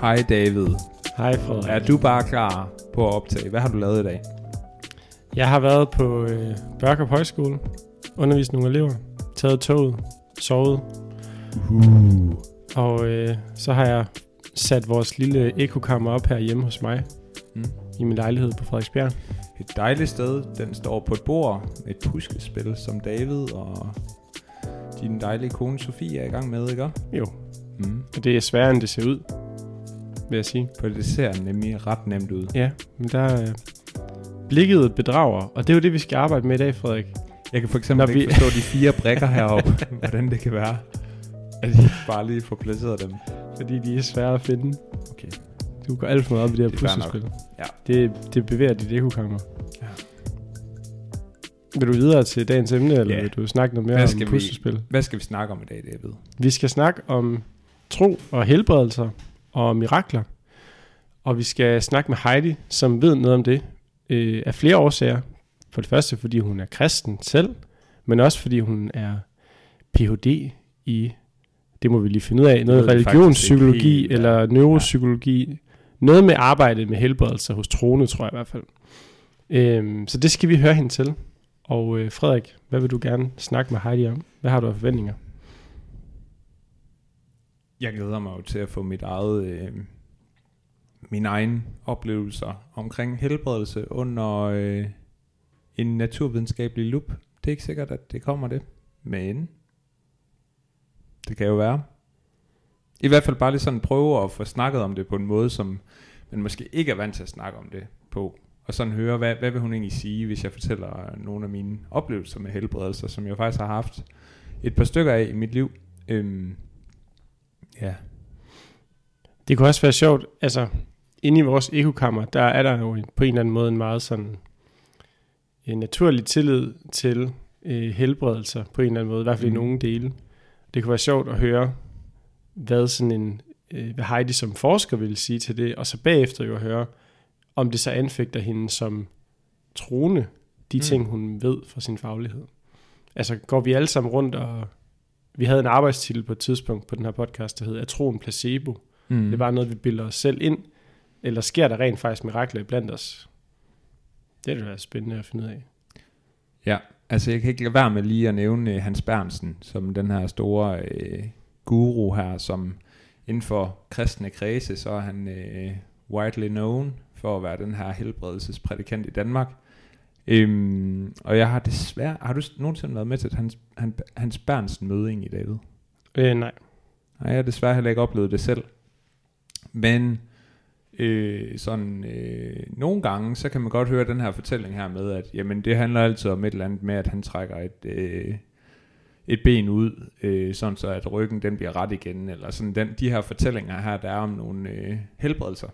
Hej David. Hej Frederik. Er du bare klar på at optage? Hvad har du lavet i dag? Jeg har været på øh, Børkop Højskole, undervist nogle elever, taget toget, sovet, Uh. og øh, så har jeg sat vores lille ekokammer op her hjemme hos mig, Mm. i min lejlighed på Frederiksbjerg. Et dejligt sted. Den står på et bord. Et puskespil, som David og din dejlige kone Sofie er i gang med, ikke? Jo, Mm. og det er sværere end det ser ud, vil jeg sige. For det ser nemlig ret nemt ud. Ja, men der er blikket bedrager, og det er jo det, vi skal arbejde med i dag, Frederik. Jeg kan for eksempel Når ikke vi- forstå de fire brikker heroppe, hvordan det kan være, at I bare lige får placeret dem. Fordi de er svære at finde. Okay. Du går alt for meget op i det her Det er puslespil. Ja. Det, det bevæger dit ekokammer. Ja. Vil du videre til dagens emne, eller Ja. vil du snakke noget mere Hvad om skal vi- puslespil? Hvad skal vi snakke om i dag, David? Vi skal snakke om tro og helbredelser og mirakler. Og vi skal snakke med Heidi, som ved noget om det øh, af flere årsager. For det første, fordi hun er kristen selv, men også fordi hun er Ph.D. i, det må vi lige finde ud af, noget religionspsykologi helt, ja. eller neuropsykologi. Noget med arbejde med helbredelser hos troende, tror jeg i hvert fald. Øhm, så det skal vi høre hende til. Og øh, Frederik, hvad vil du gerne snakke med Heidi om? Hvad har du af forventninger? Jeg glæder mig jo til at få mit eget, øh, mine egne oplevelser omkring helbredelse under øh, en naturvidenskabelig lup. Det er ikke sikkert, at det kommer det, men det kan jo være. I hvert fald bare lige sådan prøve at få snakket om det på en måde, som man måske ikke er vant til at snakke om det på. Og sådan høre, hvad, hvad vil hun egentlig sige, hvis jeg fortæller nogle af mine oplevelser med helbredelser, som jeg faktisk har haft et par stykker af i mit liv. Øhm, ja, Det kunne også være sjovt, altså inde i vores ekokammer, der er der jo på en eller anden måde en meget sådan en naturlig tillid til øh, helbredelser på en eller anden måde, i hvert fald mm. i nogle dele. Det kunne være sjovt at høre, hvad sådan en, øh, hvad Heidi som forsker ville sige til det, og så bagefter jo at høre, om det så anfægter hende som troende, de mm. ting, hun ved fra sin faglighed. Altså går vi alle sammen rundt og vi havde en arbejdstitel på et tidspunkt på den her podcast, der hed Er troen placebo? Mm. Det bare noget, vi bilder os selv ind, eller sker der rent faktisk mirakler blandt os? Det er da være spændende at finde ud af. Ja, altså jeg kan ikke lade være med lige at nævne øh, Hans Bernsen, som den her store øh, guru her, som inden for kristne kredse, så er han øh, widely known for at være den her helbredelsesprædikant i Danmark. Øhm, og jeg har desværre, har du nogensinde været med til Hans, han, Hans Bernsen møde egentlig, David? Øh, nej. Nej, jeg har desværre heller ikke oplevet det selv. Men øh, sådan øh, nogle gange, så kan man godt høre den her fortælling her med, at jamen, det handler altid om et eller andet med, at han trækker et, øh, et ben ud, øh, sådan så at ryggen den bliver ret igen, eller sådan den, de her fortællinger her, der er om nogle øh, helbredelser.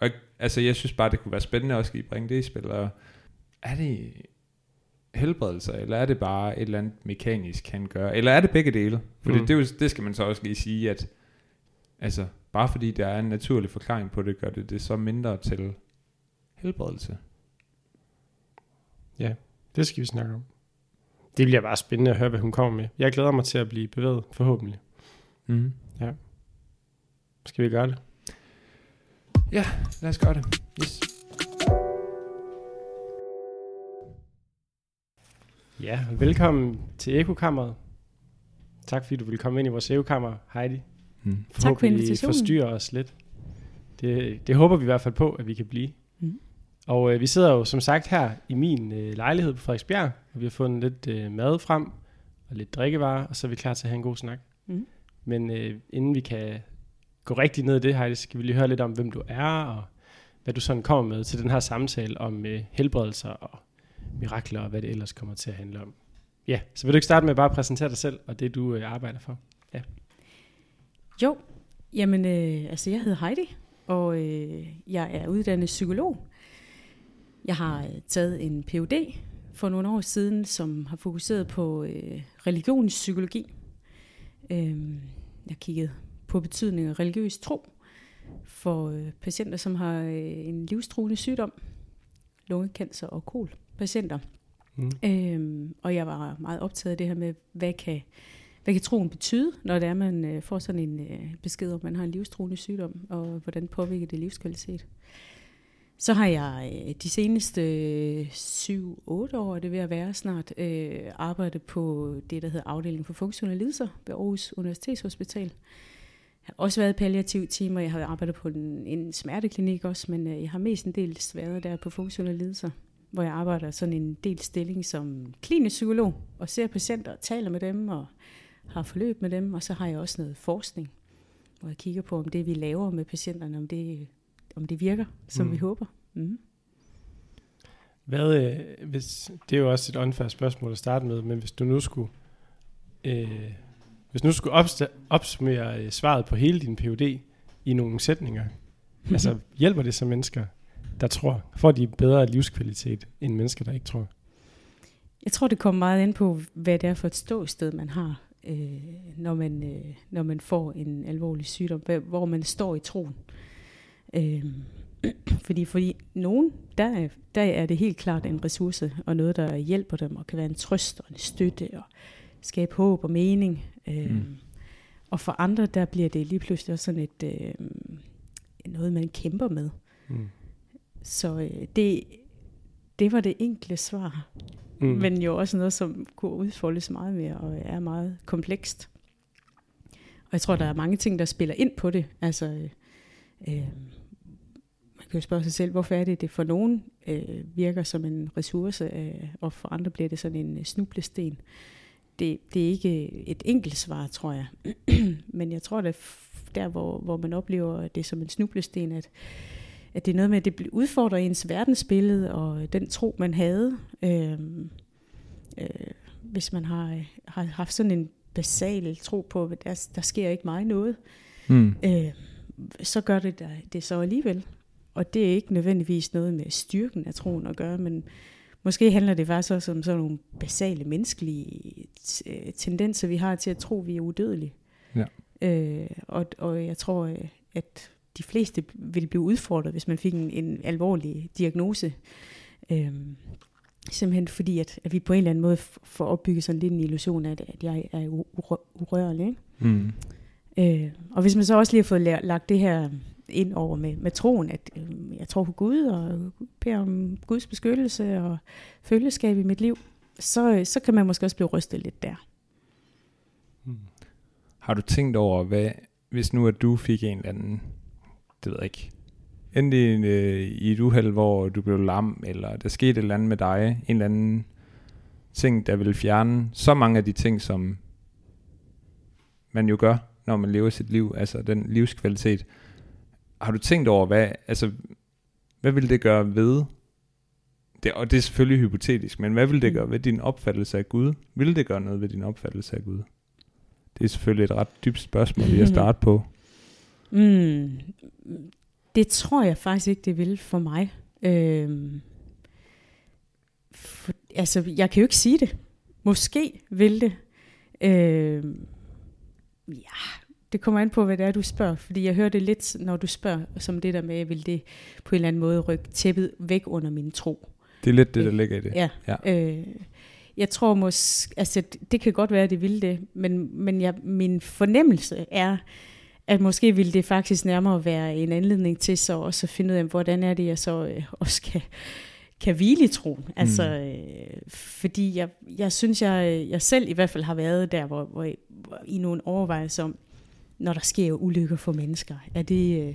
Og altså, jeg synes bare, det kunne være spændende også at bringe det i spil, og er det helbredelser, eller er det bare et eller andet mekanisk, han gør? Eller er det begge dele? Fordi mm. Det, jo, det skal man så også lige sige, at altså, bare fordi der er en naturlig forklaring på det, gør det det så mindre til helbredelse. Det skal vi snakke om. Det bliver bare spændende at høre, hvad hun kommer med. Jeg glæder mig til at blive bevæget, forhåbentlig. Mm. Skal vi gøre det? Lad os gøre det. Yes. Ja, velkommen til Ekokammeret. Tak fordi du ville komme ind i vores ekokammer, Heidi. Mm. for Forhåbentlig invitationen. forstyrrer os lidt. Det, det håber vi i hvert fald på, at vi kan blive. Mm. Og øh, vi sidder jo som sagt her i min øh, lejlighed på Frederiksbjerg, og vi har fundet lidt øh, mad frem og lidt drikkevarer, og så er vi klar til at have en god snak. Mm. Men øh, inden vi kan gå rigtig ned i det, Heidi, skal vi lige høre lidt om, hvem du er, og hvad du sådan kommer med til den her samtale om øh, helbredelser og mirakler, og hvad det ellers kommer til at handle om. Ja, så vil du ikke starte med at bare præsentere dig selv, og det du øh, arbejder for? Ja. Jo, jamen øh, altså jeg hedder Heidi, og øh, jeg er uddannet psykolog. Jeg har øh, taget en Ph.D. for nogle år siden, som har fokuseret på øh, religionspsykologi. Øh, jeg kiggede på betydningen af religiøs tro for øh, patienter, som har øh, en livstruende sygdom, lungekancer og kol patienter. Mm. Øhm, og jeg var meget optaget af det her med, hvad kan, hvad kan troen betyde, når det er, man øh, får sådan en øh, besked om, man har en livstruende sygdom, og hvordan påvirker det livskvalitet. Så har jeg øh, de seneste øh, 7-8 år, er det ved at være snart, øh, arbejdet på det, der hedder afdeling for funktionelle lidelser ved Aarhus Universitetshospital. Jeg har også været palliativ team, og jeg har arbejdet på en, en smerteklinik også, men øh, jeg har mest en del været der på funktionelle lidelser, hvor jeg arbejder sådan en del stilling som klinisk psykolog, og ser patienter og taler med dem, og har forløb med dem, og så har jeg også noget forskning, hvor jeg kigger på, om det vi laver med patienterne, om det om det virker, som mm. vi håber. Mm. Hvad, øh, hvis, det er jo også et unfair spørgsmål at starte med, men hvis du nu skulle, øh, hvis nu skulle opst- opsummere øh, svaret på hele din PhD i nogle sætninger, altså hjælper det så mennesker, der tror? Får de bedre livskvalitet end mennesker, der ikke tror? Jeg tror, det kommer meget ind på, hvad det er for et ståsted, man har, øh, når, man, øh, når man får en alvorlig sygdom, hvor man står i troen. Øh, fordi fordi nogen, der, der er det helt klart en ressource, og noget, der hjælper dem, og kan være en trøst og en støtte, og skabe håb og mening. Øh, mm. Og for andre, der bliver det lige pludselig også sådan et, øh, noget, man kæmper med. Mm. Så øh, det, det var det enkle svar. Mm. Men jo også noget, som kunne udfoldes meget mere, og er meget komplekst. Og jeg tror, der er mange ting, der spiller ind på det. Altså, øh, kan jo spørge sig selv, hvorfor er det, det for nogen øh, virker som en ressource, øh, og for andre bliver det sådan en øh, snublesten. Det, det er ikke et enkelt svar, tror jeg. Men jeg tror, det er der, hvor, hvor man oplever det som en snublesten, at, at det er noget med, at det udfordrer ens verdensbillede og den tro, man havde. Øh, øh, hvis man har, har haft sådan en basal tro på, at der, der sker ikke mig noget, mm. øh, så gør det det så alligevel. Og det er ikke nødvendigvis noget med styrken af troen at gøre, men måske handler det faktisk også om sådan nogle basale menneskelige øh, tendenser, vi har til at tro, at vi er udødelige. Ja. Øh, og, og jeg tror, øh, at de fleste vil blive udfordret, hvis man fik en, en alvorlig diagnose. Øh, simpelthen fordi, at, at vi på en eller anden måde får opbygget sådan lidt en illusion af, at jeg er urørlig. Ikke? Mm. Øh, og hvis man så også lige har fået lagt det her ind over med, med troen, at øh, jeg tror på Gud og beder om Guds beskyttelse og følgeskab i mit liv, så, øh, så kan man måske også blive rystet lidt der. Hmm. Har du tænkt over, hvad, hvis nu at du fik en eller anden, det ved jeg ikke, enten øh, i et uheld, hvor du blev lam, eller der skete et eller andet med dig, en eller anden ting, der vil fjerne så mange af de ting, som man jo gør, når man lever sit liv, altså den livskvalitet, har du tænkt over, hvad, altså, hvad vil det gøre ved, det, og det er selvfølgelig hypotetisk, men hvad vil det gøre ved din opfattelse af Gud? Vil det gøre noget ved din opfattelse af Gud? Det er selvfølgelig et ret dybt spørgsmål lige at starte på. Mm, det tror jeg faktisk ikke, det vil for mig. Øhm, for, altså, jeg kan jo ikke sige det. Måske vil det. Øhm, ja, det kommer an på, hvad det er, du spørger. Fordi jeg hører det lidt, når du spørger, som det der med, vil det på en eller anden måde rykke tæppet væk under min tro. Det er lidt det, der ligger i det. Ja. ja. Øh, jeg tror måske, altså det kan godt være, at det vil det, men, men jeg, min fornemmelse er, at måske ville det faktisk nærmere være en anledning til så også at finde ud af, hvordan er det, jeg så øh, også kan, kan hvile i troen. Altså, mm. øh, fordi jeg, jeg synes, jeg, jeg selv i hvert fald har været der, hvor, hvor, hvor i nogle overvejelser om, når der sker ulykker for mennesker? Er det, øh,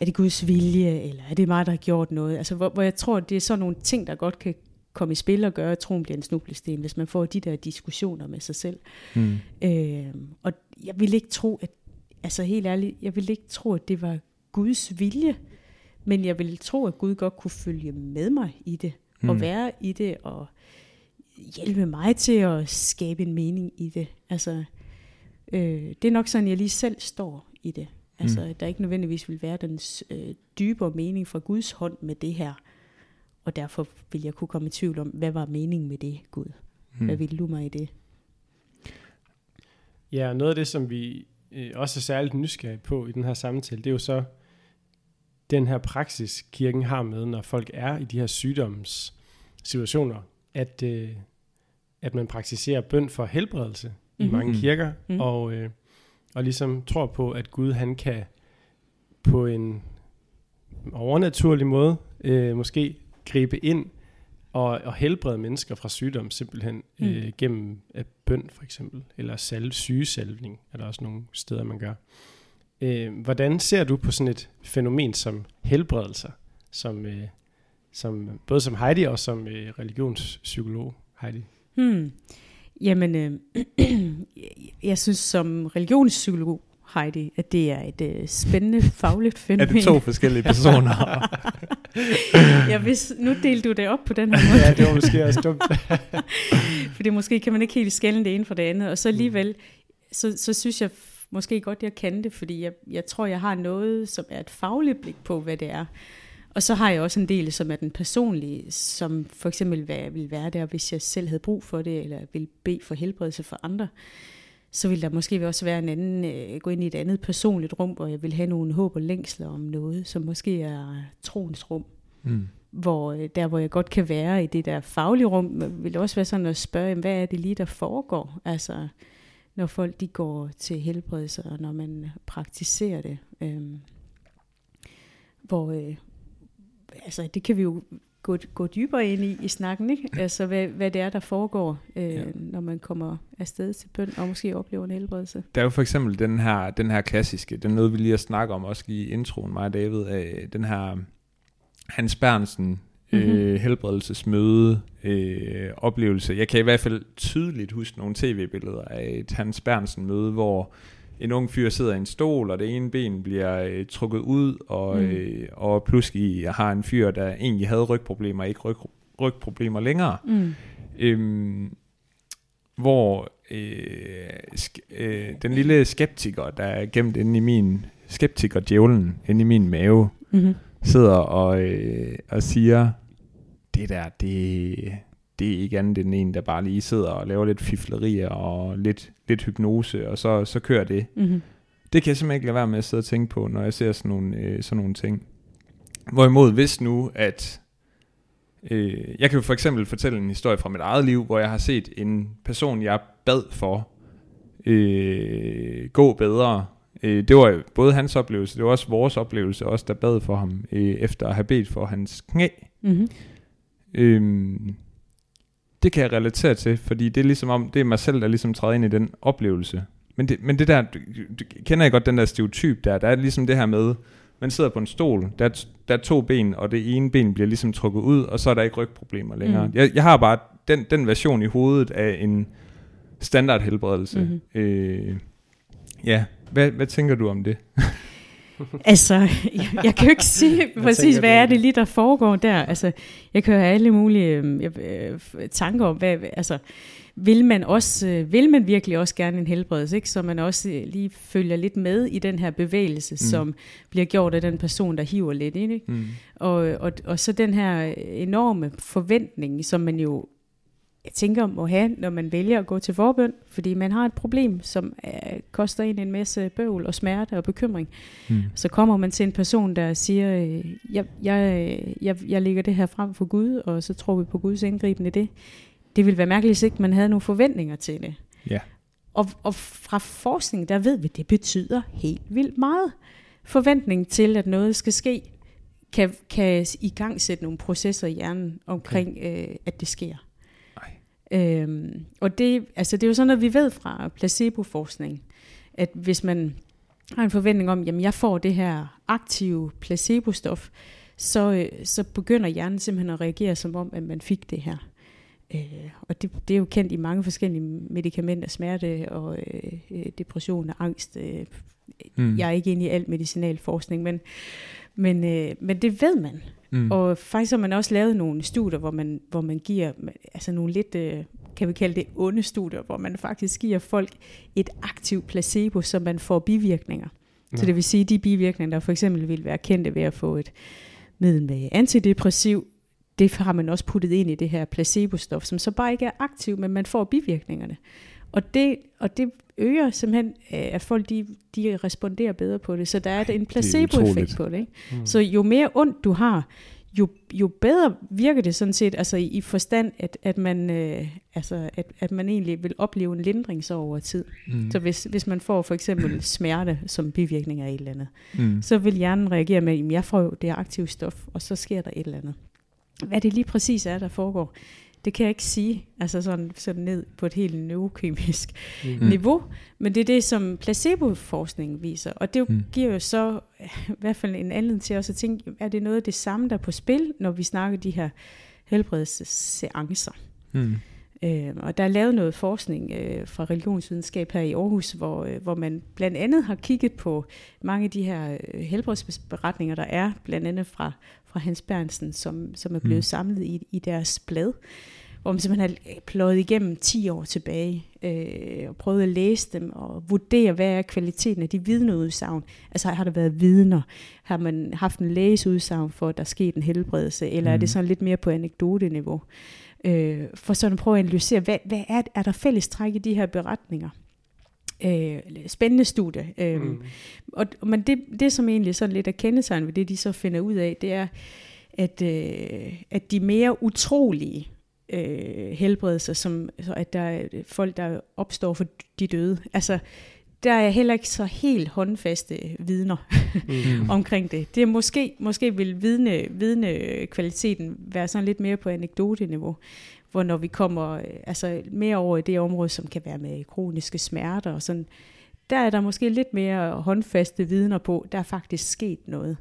er det Guds vilje, eller er det mig, der har gjort noget? Altså, hvor, hvor jeg tror, det er sådan nogle ting, der godt kan komme i spil og gøre, at troen bliver en snublesten, hvis man får de der diskussioner med sig selv. Mm. Øh, og jeg vil ikke tro, at, altså helt ærligt, jeg vil ikke tro, at det var Guds vilje, men jeg vil tro, at Gud godt kunne følge med mig i det, mm. og være i det, og hjælpe mig til at skabe en mening i det. Altså, Øh, det er nok sådan, jeg lige selv står i det. Altså, mm. der ikke nødvendigvis vil være den øh, dybere mening fra Guds hånd med det her. Og derfor vil jeg kunne komme i tvivl om, hvad var meningen med det, Gud? Mm. Hvad ville du mig i det? Ja, noget af det, som vi øh, også er særligt nysgerrige på i den her samtale, det er jo så den her praksis, kirken har med, når folk er i de her sygdomssituationer, at, øh, at man praktiserer bøn for helbredelse i Mhm. mange kirker, Mhm. og, øh, og ligesom tror på, at Gud han kan på en overnaturlig måde øh, måske gribe ind og, og helbrede mennesker fra sygdom simpelthen Mm. øh, gennem øh, bøn for eksempel, eller salve, sygesalvning er der også nogle steder, man gør. Øh, hvordan ser du på sådan et fænomen som helbredelser, som, øh, som, både som Heidi og som øh, religionspsykolog Heidi? Hmm. Jamen, øh, jeg synes som religionspsykolog, Heidi, at det er et øh, spændende fagligt Er fænomen. det to forskellige personer? ja, hvis, nu delte du det op på den her måde. ja, det var måske også dumt. Fordi måske kan man ikke helt skælde det ene fra det andet. Og så alligevel, så, så synes jeg måske godt, jeg kan det, fordi jeg, jeg tror, jeg har noget, som er et fagligt blik på, hvad det er. Og så har jeg også en del, som er den personlige, som for eksempel, hvad jeg ville være der, hvis jeg selv havde brug for det, eller ville bede for helbredelse for andre. Så ville der måske også være en anden, øh, gå ind i et andet personligt rum, hvor jeg vil have nogle håb og længsler om noget, som måske er troens rum mm. hvor øh, der hvor jeg godt kan være i det der faglige rum, vil det også være sådan at spørge, jamen, hvad er det lige, der foregår? Altså, når folk de går til helbredelse, og når man praktiserer det. Øhm, hvor, øh, altså, det kan vi jo gå, gå dybere ind i i snakken, ikke? Altså, hvad, hvad det er, der foregår, øh, Ja. når man kommer afsted til bøn, og måske oplever en helbredelse. Der er jo for eksempel den her, den her klassiske, den noget vi lige at snakke om, også i introen, mig og David, af den her Hans Bernsen øh, Mhm. helbredelsesmøde øh, oplevelse. Jeg kan i hvert fald tydeligt huske nogle tv-billeder af et Hans Bernsen møde, hvor en ung fyr sidder i en stol, og det ene ben bliver øh, trukket ud, og, Mm. øh, og pludselig har en fyr, der egentlig havde rygproblemer, ikke ryg, rygproblemer længere. Mm. Øhm, hvor øh, sk- øh, den lille skeptiker, der er gemt inde i min skeptiker djævlen inde i min mave, Mm-hmm. sidder og, øh, og siger, det der, det, det er ikke andet end en, der bare lige sidder og laver lidt fiflerier og lidt, lidt hypnose, og så, så kører det. Mm-hmm. Det kan jeg simpelthen ikke lade være med at sidde og tænke på, når jeg ser sådan nogle, øh, sådan nogle ting. Hvorimod hvis nu, at... Øh, jeg kan jo for eksempel fortælle en historie fra mit eget liv, hvor jeg har set en person, jeg bad for, øh, gå bedre. Øh, det var både hans oplevelse, det var også vores oplevelse, også der bad for ham, øh, efter at have bedt for hans knæ. Mm-hmm. Øhm, det kan jeg relatere til, fordi det er ligesom om, det er mig selv, der ligesom træder ind i den oplevelse. Men det, men det der, du, du, kender jeg godt den der stereotyp der, der er ligesom det her med, man sidder på en stol, der er, der er to ben, og det ene ben bliver ligesom trukket ud, og så er der ikke rygproblemer længere. Mm. Jeg, jeg har bare den, den version i hovedet af en standard helbredelse. Mhm. Øh, ja, hvad, hvad tænker du om det? Altså, jeg, jeg kan jo ikke sige præcis, hvad er det lige, der foregår der. Altså, jeg kan jo have alle mulige øh, øh, tanker om, hvad, altså, vil man, også, øh, vil man virkelig også gerne en helbredelse, ikke? så man også øh, lige følger lidt med i den her bevægelse, mm. som bliver gjort af den person, der hiver lidt ind. Ikke? Mm. Og, og, og så den her enorme forventning, som man jo jeg tænker må have, når man vælger at gå til forbøn, fordi man har et problem, som er, koster en en masse bøvl og smerte og bekymring. Mm. Så kommer man til en person, der siger, øh, jeg, jeg, jeg, jeg lægger det her frem for Gud, og så tror vi på Guds indgriben i det. Det ville være mærkeligt, hvis ikke man havde nogle forventninger til det. Ja. Og, og fra forskning, der ved vi, at det betyder helt vildt meget. Forventning til, at noget skal ske, kan, kan i gang sætte nogle processer i hjernen omkring, øh, at det sker. Øhm, og det, altså det er jo sådan noget, vi ved fra placeboforskning, at hvis man har en forventning om, jamen jeg får det her aktive placebostof, så, øh, så begynder hjernen simpelthen at reagere som om, at man fik det her. Øh, og det, det er jo kendt i mange forskellige medicamenter, smerte og øh, øh, depression og angst. Øh, Mm. Jeg er ikke inde i al medicinalforskning, men, men, øh, men det ved man. Mm. Og faktisk har man også lavet nogle studier, hvor man, hvor man giver, altså nogle lidt, øh, kan vi kalde det onde studier, hvor man faktisk giver folk et aktivt placebo, så man får bivirkninger. Nå. Så det vil sige, de bivirkninger, der for eksempel vil være kendte ved at få et middel med antidepressiv, det har man også puttet ind i det her placebostof, som så bare ikke er aktiv, men man får bivirkningerne. Og det, og det øger simpelthen, øh, at folk de, de responderer bedre på det. Så der er en placeboeffekt på det. Ikke? Mm. Så jo mere ondt du har, jo, jo bedre virker det sådan set, altså i, i forstand, at, at, man, øh, altså, at, at man egentlig vil opleve en lindring så over tid. Mm. Så hvis, hvis man får for eksempel smerte som bivirkning af et eller andet, mm. så vil hjernen reagere med, at jeg får det aktive stof, og så sker der et eller andet. Hvad det lige præcis er, der foregår, det kan jeg ikke sige, altså sådan, sådan ned på et helt neurokemisk mm. niveau, men det er det, som placeboforskning viser, og det jo mm. giver jo så i hvert fald en anledning til også at tænke, er det noget af det samme, der er på spil, når vi snakker de her helbredelsesseancer. Mm. Øh, og der er lavet noget forskning øh, fra religionsvidenskab her i Aarhus, hvor, øh, hvor man blandt andet har kigget på mange af de her øh, helbredsberetninger, der er, blandt andet fra, fra Hans Bernsen, som, som er blevet mm. samlet i, i deres blad, hvor man simpelthen har pløjet igennem 10 år tilbage, øh, og prøvet at læse dem, og vurdere, hvad er kvaliteten af de vidneudsagn. Altså har der været vidner? Har man haft en lægeudsagn for, at der er sket en helbredelse? Eller mm. er det sådan lidt mere på anekdote-niveau? Øh, for sådan at prøve at analysere, hvad, hvad er, er der fælles træk i de her beretninger? Øh, spændende studie. Øh, mm. og, men det, det, som egentlig sådan lidt er kendetegn ved det, de så finder ud af, det er, at, øh, at de mere utrolige øh, helbredelser, som, så at der er folk, der opstår for de døde, altså der er heller ikke så helt håndfaste vidner mm. omkring det. Det er måske, måske vil vidne, vidne kvaliteten være sådan lidt mere på anekdote-niveau, hvor når vi kommer øh, altså mere over i det område, som kan være med kroniske smerter og sådan, der er der måske lidt mere håndfaste vidner på, der er faktisk sket noget.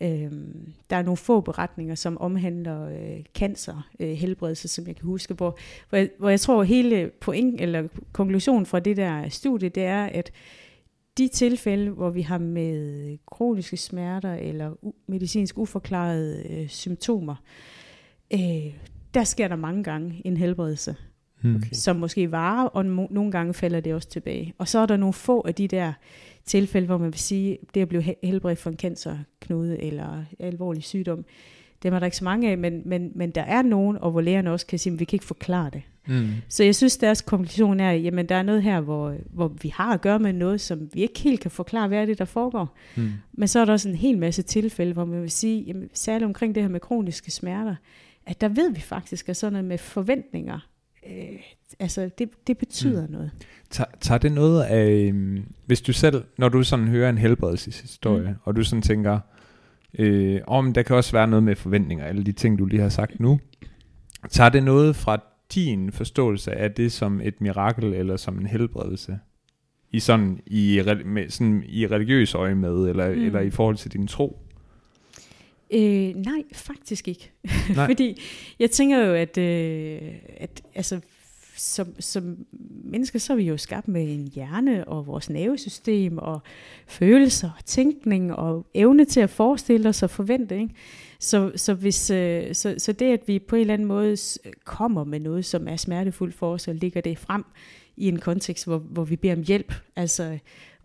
Øhm, der er nogle få beretninger, som omhandler øh, cancer, øh, helbredelse, som jeg kan huske, hvor, hvor, jeg, hvor jeg tror hele point, eller konklusionen fra det der studie, det er, at de tilfælde, hvor vi har med kroniske smerter eller u- medicinsk uforklarede øh, symptomer, øh, der sker der mange gange en helbredelse okay. som måske varer, og no- nogle gange falder det også tilbage. Og så er der nogle få af de der tilfælde, hvor man vil sige, det at blive helbredt for en cancerknude eller alvorlig sygdom, det er der ikke så mange af, men, men, men der er nogen, og hvor lægerne også kan sige, at vi kan ikke forklare det. Mm. Så jeg synes, deres konklusion er, jamen der er noget her, hvor, hvor vi har at gøre med noget, som vi ikke helt kan forklare, hvad er det, der foregår. Mm. Men så er der også en hel masse tilfælde, hvor man vil sige, jamen, særligt omkring det her med kroniske smerter, at der ved vi faktisk, at sådan noget med forventninger, øh, altså det, det betyder mm. noget. Tager, tager det noget af, øhm, hvis du selv, når du sådan hører en helbredelseshistorie, mm. og du sådan tænker, øh, om der kan også være noget med forventninger, alle de ting, du lige har sagt nu, tager det noget fra din forståelse af det som et mirakel, eller som en helbredelse? I sådan i, med, sådan i religiøs øje med, eller, mm. eller i forhold til din tro? Øh, nej, faktisk ikke. Nej. Fordi jeg tænker jo, at, øh, at altså, som, som mennesker, så er vi jo skabt med en hjerne og vores nervesystem og følelser og tænkning og evne til at forestille os og forvente. Ikke? Så, så, hvis, øh, så, så det, at vi på en eller anden måde kommer med noget, som er smertefuldt for os, og ligger det frem i en kontekst, hvor, hvor vi beder om hjælp, altså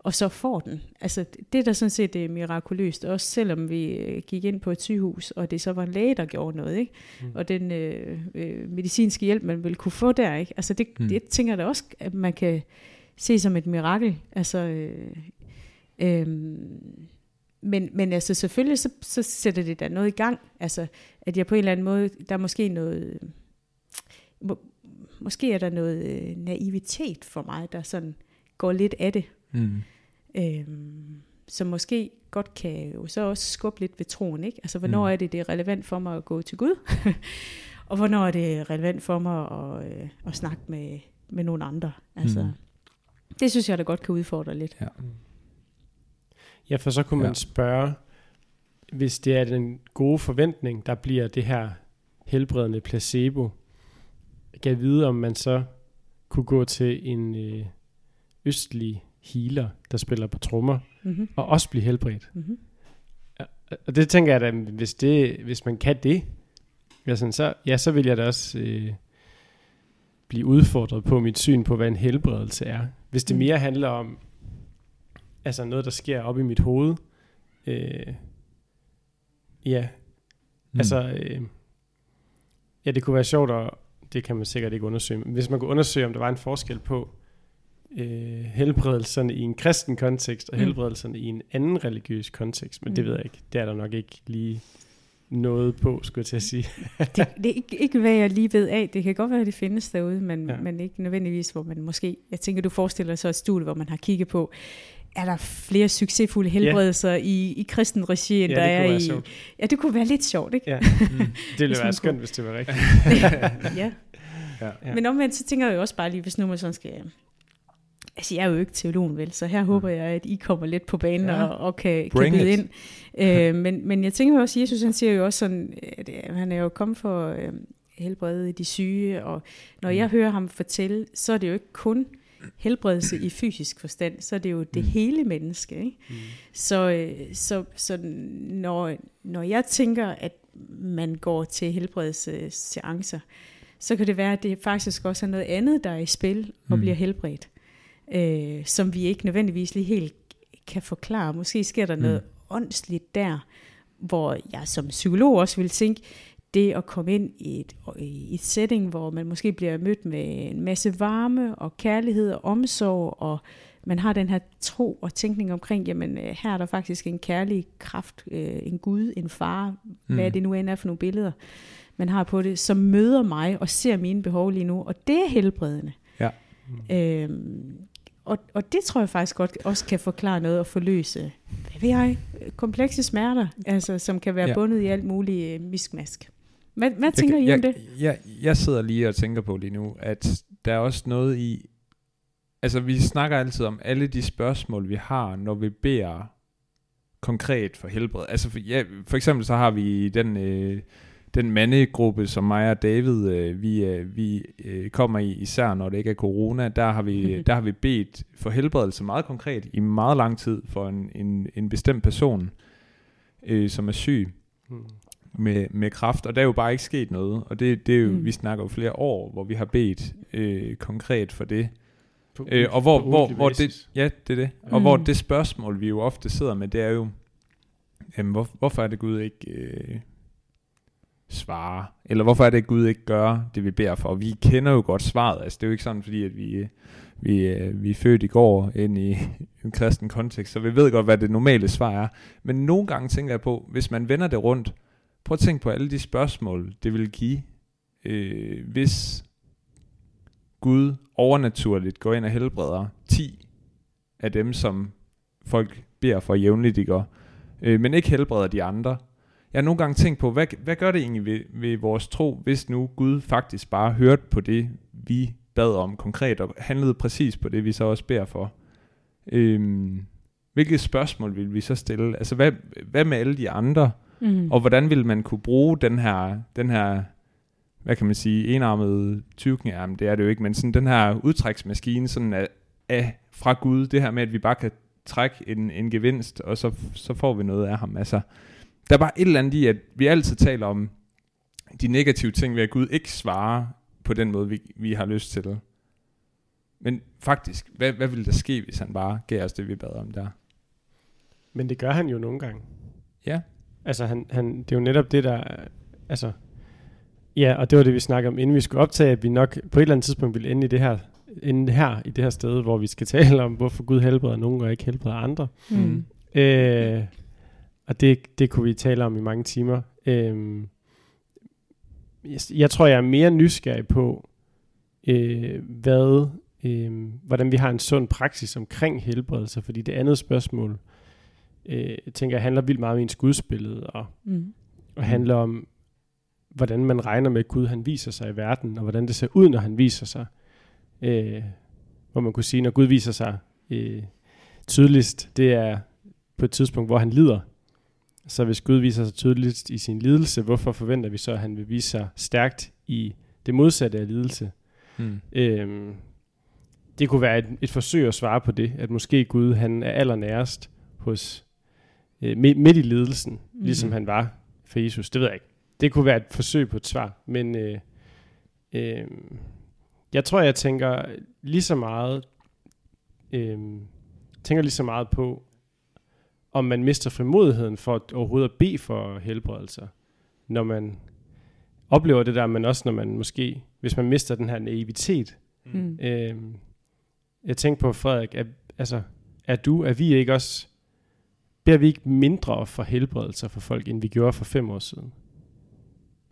og så får den. Altså, det er da sådan set det er mirakuløst, også selvom vi øh, gik ind på et sygehus, og det så var en læge, der gjorde noget, ikke? Mm. og den øh, øh, medicinske hjælp, man ville kunne få der. Ikke? Altså, det, mm. det tænker jeg da også, at man kan se som et mirakel. Altså, øh, øh, men, men altså selvfølgelig, så, så sætter det da noget i gang. Altså, at jeg på en eller anden måde, der er måske noget, må, måske er der noget øh, naivitet for mig, der sådan går lidt af det. Mm. Øhm, som måske godt kan jo så også skubbe lidt ved troen, ikke? Altså, hvornår mm. er det, det er relevant for mig at gå til Gud? og hvornår er det relevant for mig at, øh, at snakke med, med nogle andre? Altså, mm. det synes jeg, der godt kan udfordre lidt. Ja, ja for så kunne man ja. spørge, hvis det er den gode forventning, der bliver det her helbredende placebo, kan jeg vide, om man så kunne gå til en øh, østlig healer, der spiller på trommer, mm-hmm. og også blive helbredt. Mm-hmm. Og det tænker jeg at hvis, det, hvis man kan det, ja, sådan, så, ja, så vil jeg da også øh, blive udfordret på mit syn på, hvad en helbredelse er. Hvis det mm. mere handler om altså noget, der sker op i mit hoved, øh, ja, mm. altså, øh, ja, det kunne være sjovt, og det kan man sikkert ikke undersøge, men hvis man kunne undersøge, om der var en forskel på, øh, helbredelserne i en kristen kontekst, og mm. helbredelserne i en anden religiøs kontekst, men mm. det ved jeg ikke. Det er der nok ikke lige noget på, skulle jeg til at sige. det, det er ikke, ikke, hvad jeg lige ved af. Det kan godt være, at det findes derude, men, Ja. men ikke nødvendigvis, hvor man måske... Jeg tænker, du forestiller dig så et studie, hvor man har kigget på, er der flere succesfulde helbredelser ja. i, i kristen regi, end Ja, der det er kunne være i... sjovt. Ja, det kunne være lidt sjovt, ikke? Ja. Mm. Det ville være skønt, kunne. hvis det var rigtigt. ja. Ja. Ja. Men omvendt, så tænker jeg jo også bare lige, hvis nu man sådan skal... Altså, jeg er jo ikke teologen, vel? Så her håber jeg, at I kommer lidt på banen Ja. og, og kan, kan Bring byde it. ind. Øh, men, men jeg tænker også, Jesus han siger jo også sådan, at øh, han er jo kommet for øh, helbrede de syge, og når Mm. jeg hører ham fortælle, så er det jo ikke kun helbredelse i fysisk forstand, så er det jo det Mm. hele menneske. Ikke? Mm. Så, øh, så, så når, når jeg tænker, at man går til helbredelsesseancer, så kan det være, at det faktisk også er noget andet, der er i spil og Mm. bliver helbredt, øh, som vi ikke nødvendigvis lige helt kan forklare. Måske sker der Mm. noget åndsligt der, hvor jeg som psykolog også vil tænke, det at komme ind i et, i et setting, hvor man måske bliver mødt med en masse varme og kærlighed og omsorg, og man har den her tro og tænkning omkring, jamen øh, her er der faktisk en kærlig kraft, øh, en Gud, en far, mm. hvad det nu end er for nogle billeder, man har på det, som møder mig og ser mine behov lige nu, og det er helbredende. Ja. Øhm, og, og det tror jeg faktisk godt også kan forklare noget og forløse, hvad ved jeg, komplekse smerter, altså, som kan være Ja. bundet i alt muligt øh, miskmask. Hvad, hvad Jeg tænker I jeg, om det? Jeg, jeg sidder lige og tænker på lige nu, at der er også noget i... Altså, vi snakker altid om alle de spørgsmål, vi har, når vi beder konkret for helbred. Altså, for, ja, for eksempel så har vi den, øh, den mandegruppe, som mig og David, øh, vi, øh, vi øh, kommer i, især når det ikke er corona, der har vi, der har vi bedt for helbredelse meget konkret i meget lang tid for en, en, en bestemt person, øh, som er syg Mm. med, med kraft, og der er jo bare ikke sket noget, og det, det er jo, mm. Vi snakker jo flere år, hvor vi har bedt øh, konkret for det, På, øh, og hvor, hvor, hvor basis. det, ja, det er det, og Mm. hvor det spørgsmål, vi jo ofte sidder med, det er jo, jamen, hvor, hvorfor er det Gud ikke øh, svarer, eller hvorfor er det Gud ikke gør det, vi beder for, og vi kender jo godt svaret, altså det er jo ikke sådan, fordi at vi, vi, øh, vi er født i går ind i en kristen kontekst, så vi ved godt, hvad det normale svar er, men nogle gange tænker jeg på, hvis man vender det rundt, Prøv at tænke på alle de spørgsmål, det vil give, øh, hvis Gud overnaturligt går ind og helbreder 10 af dem, som folk beder for jævnligt, de går, øh, men ikke helbreder de andre. Jeg har nogle gange tænkt på, hvad, hvad gør det egentlig ved, ved vores tro, hvis nu Gud faktisk bare hørte på det, vi bad om konkret, og handlede præcis på det, vi så også beder for. Øhm, hvilke spørgsmål vil vi så stille? Altså, hvad, hvad med alle de andre? Mm. Og hvordan vil man kunne bruge den her, den her hvad kan man sige, enarmede tyvknærm, det er det jo ikke, men sådan den her udtræksmaskine sådan af, af, fra Gud, det her med, at vi bare kan trække en, en gevinst, og så, så får vi noget af ham. Altså, der er bare et eller andet i, at vi altid taler om de negative ting ved, at Gud ikke svarer på den måde, vi, vi har lyst til. Men faktisk, hvad, hvad ville der ske, hvis han bare gav os det, vi bad om der? Men det gør han jo nogle gange. Ja. Altså, han, han, det er jo netop det, der... er- Altså, ja, og det var det, vi snakkede om, inden vi skulle optage, at vi nok på et eller andet tidspunkt ville ende i det her, ende her i det her sted, hvor vi skal tale om, hvorfor Gud helbreder nogen og ikke helbreder andre. Mm. Øh, og det, det kunne vi tale om i mange timer. Øh, jeg, jeg tror, jeg er mere nysgerrig på, øh, hvad, øh, hvordan vi har en sund praksis omkring helbredelse, fordi det andet spørgsmål, øh, tænker jeg, handler vildt meget om ens gudsbillede, og, Mm. og handler om, hvordan man regner med, at Gud han viser sig i verden, og hvordan det ser ud, når han viser sig. Øh, hvor man kunne sige, når Gud viser sig øh, tydeligst, det er på et tidspunkt, hvor han lider. Så hvis Gud viser sig tydeligst i sin lidelse, hvorfor forventer vi så, at han vil vise sig stærkt i det modsatte af lidelse? Mm. Øhm, det kunne være et, et forsøg at svare på det, at måske Gud han er allernærest hos, øh, midt, i lidelsen, mm. ligesom han var for Jesus. Det ved jeg ikke. Det kunne være et forsøg på et svar, men øh, øh, jeg tror, jeg tænker lige så meget, øh, tænker lige så meget på, om man mister frimodigheden for at overhovedet at bede for helbredelser, når man oplever det der, men også når man måske, hvis man mister den her naivitet. Mm. Øh, jeg tænker på, Frederik, er, altså, er du, er vi ikke også, beder vi ikke mindre for helbredelser for folk, end vi gjorde for fem år siden?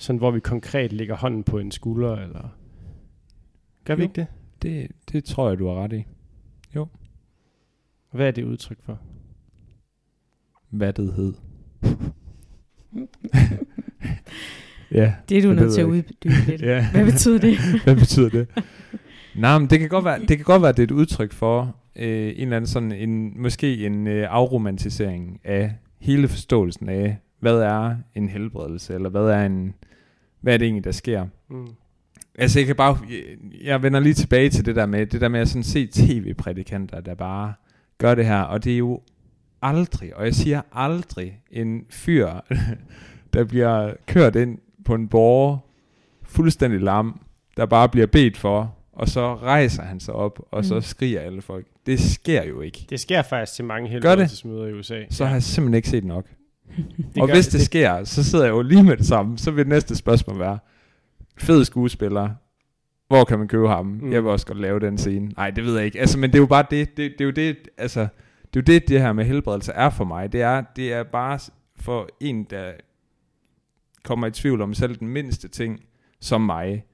sådan hvor vi konkret lægger hånden på en skulder, eller... Gør vi Jo. ikke det? Det, det tror jeg, du har ret i. Hvad er det udtryk for? Hvad det hed. ja, Det er du nødt til at uddybe lidt. ja. Hvad betyder det? Hvad betyder det? Nej, men det kan godt være, det kan godt være, det er et udtryk for øh, en eller anden sådan en, måske en øh, afromantisering af hele forståelsen af, hvad er en helbredelse, eller hvad er en, hvad er det egentlig, der sker. Mm. Altså, jeg kan bare, jeg, jeg vender lige tilbage til det der med, det der med at sådan se tv-prædikanter, der bare gør det her, og det er jo aldrig, og jeg siger aldrig, en fyr, der bliver kørt ind på en borger, fuldstændig lam, der bare bliver bedt for, og så rejser han sig op, og så Mm. skriger alle folk. Det sker jo ikke. Det sker faktisk til mange det? helbredelsesmøder i USA. Så har jeg simpelthen ikke set nok. det og hvis det, sker, så sidder jeg jo lige med det samme. Så vil det næste spørgsmål være, fed skuespiller, hvor kan man købe ham? Mm. Jeg vil også godt lave den scene. Nej, det ved jeg ikke. Altså, men det er jo bare det, det, det er jo det, altså, det er jo det, det her med helbredelse er for mig. Det er, det er bare for en, der kommer i tvivl om selv den mindste ting, som mig,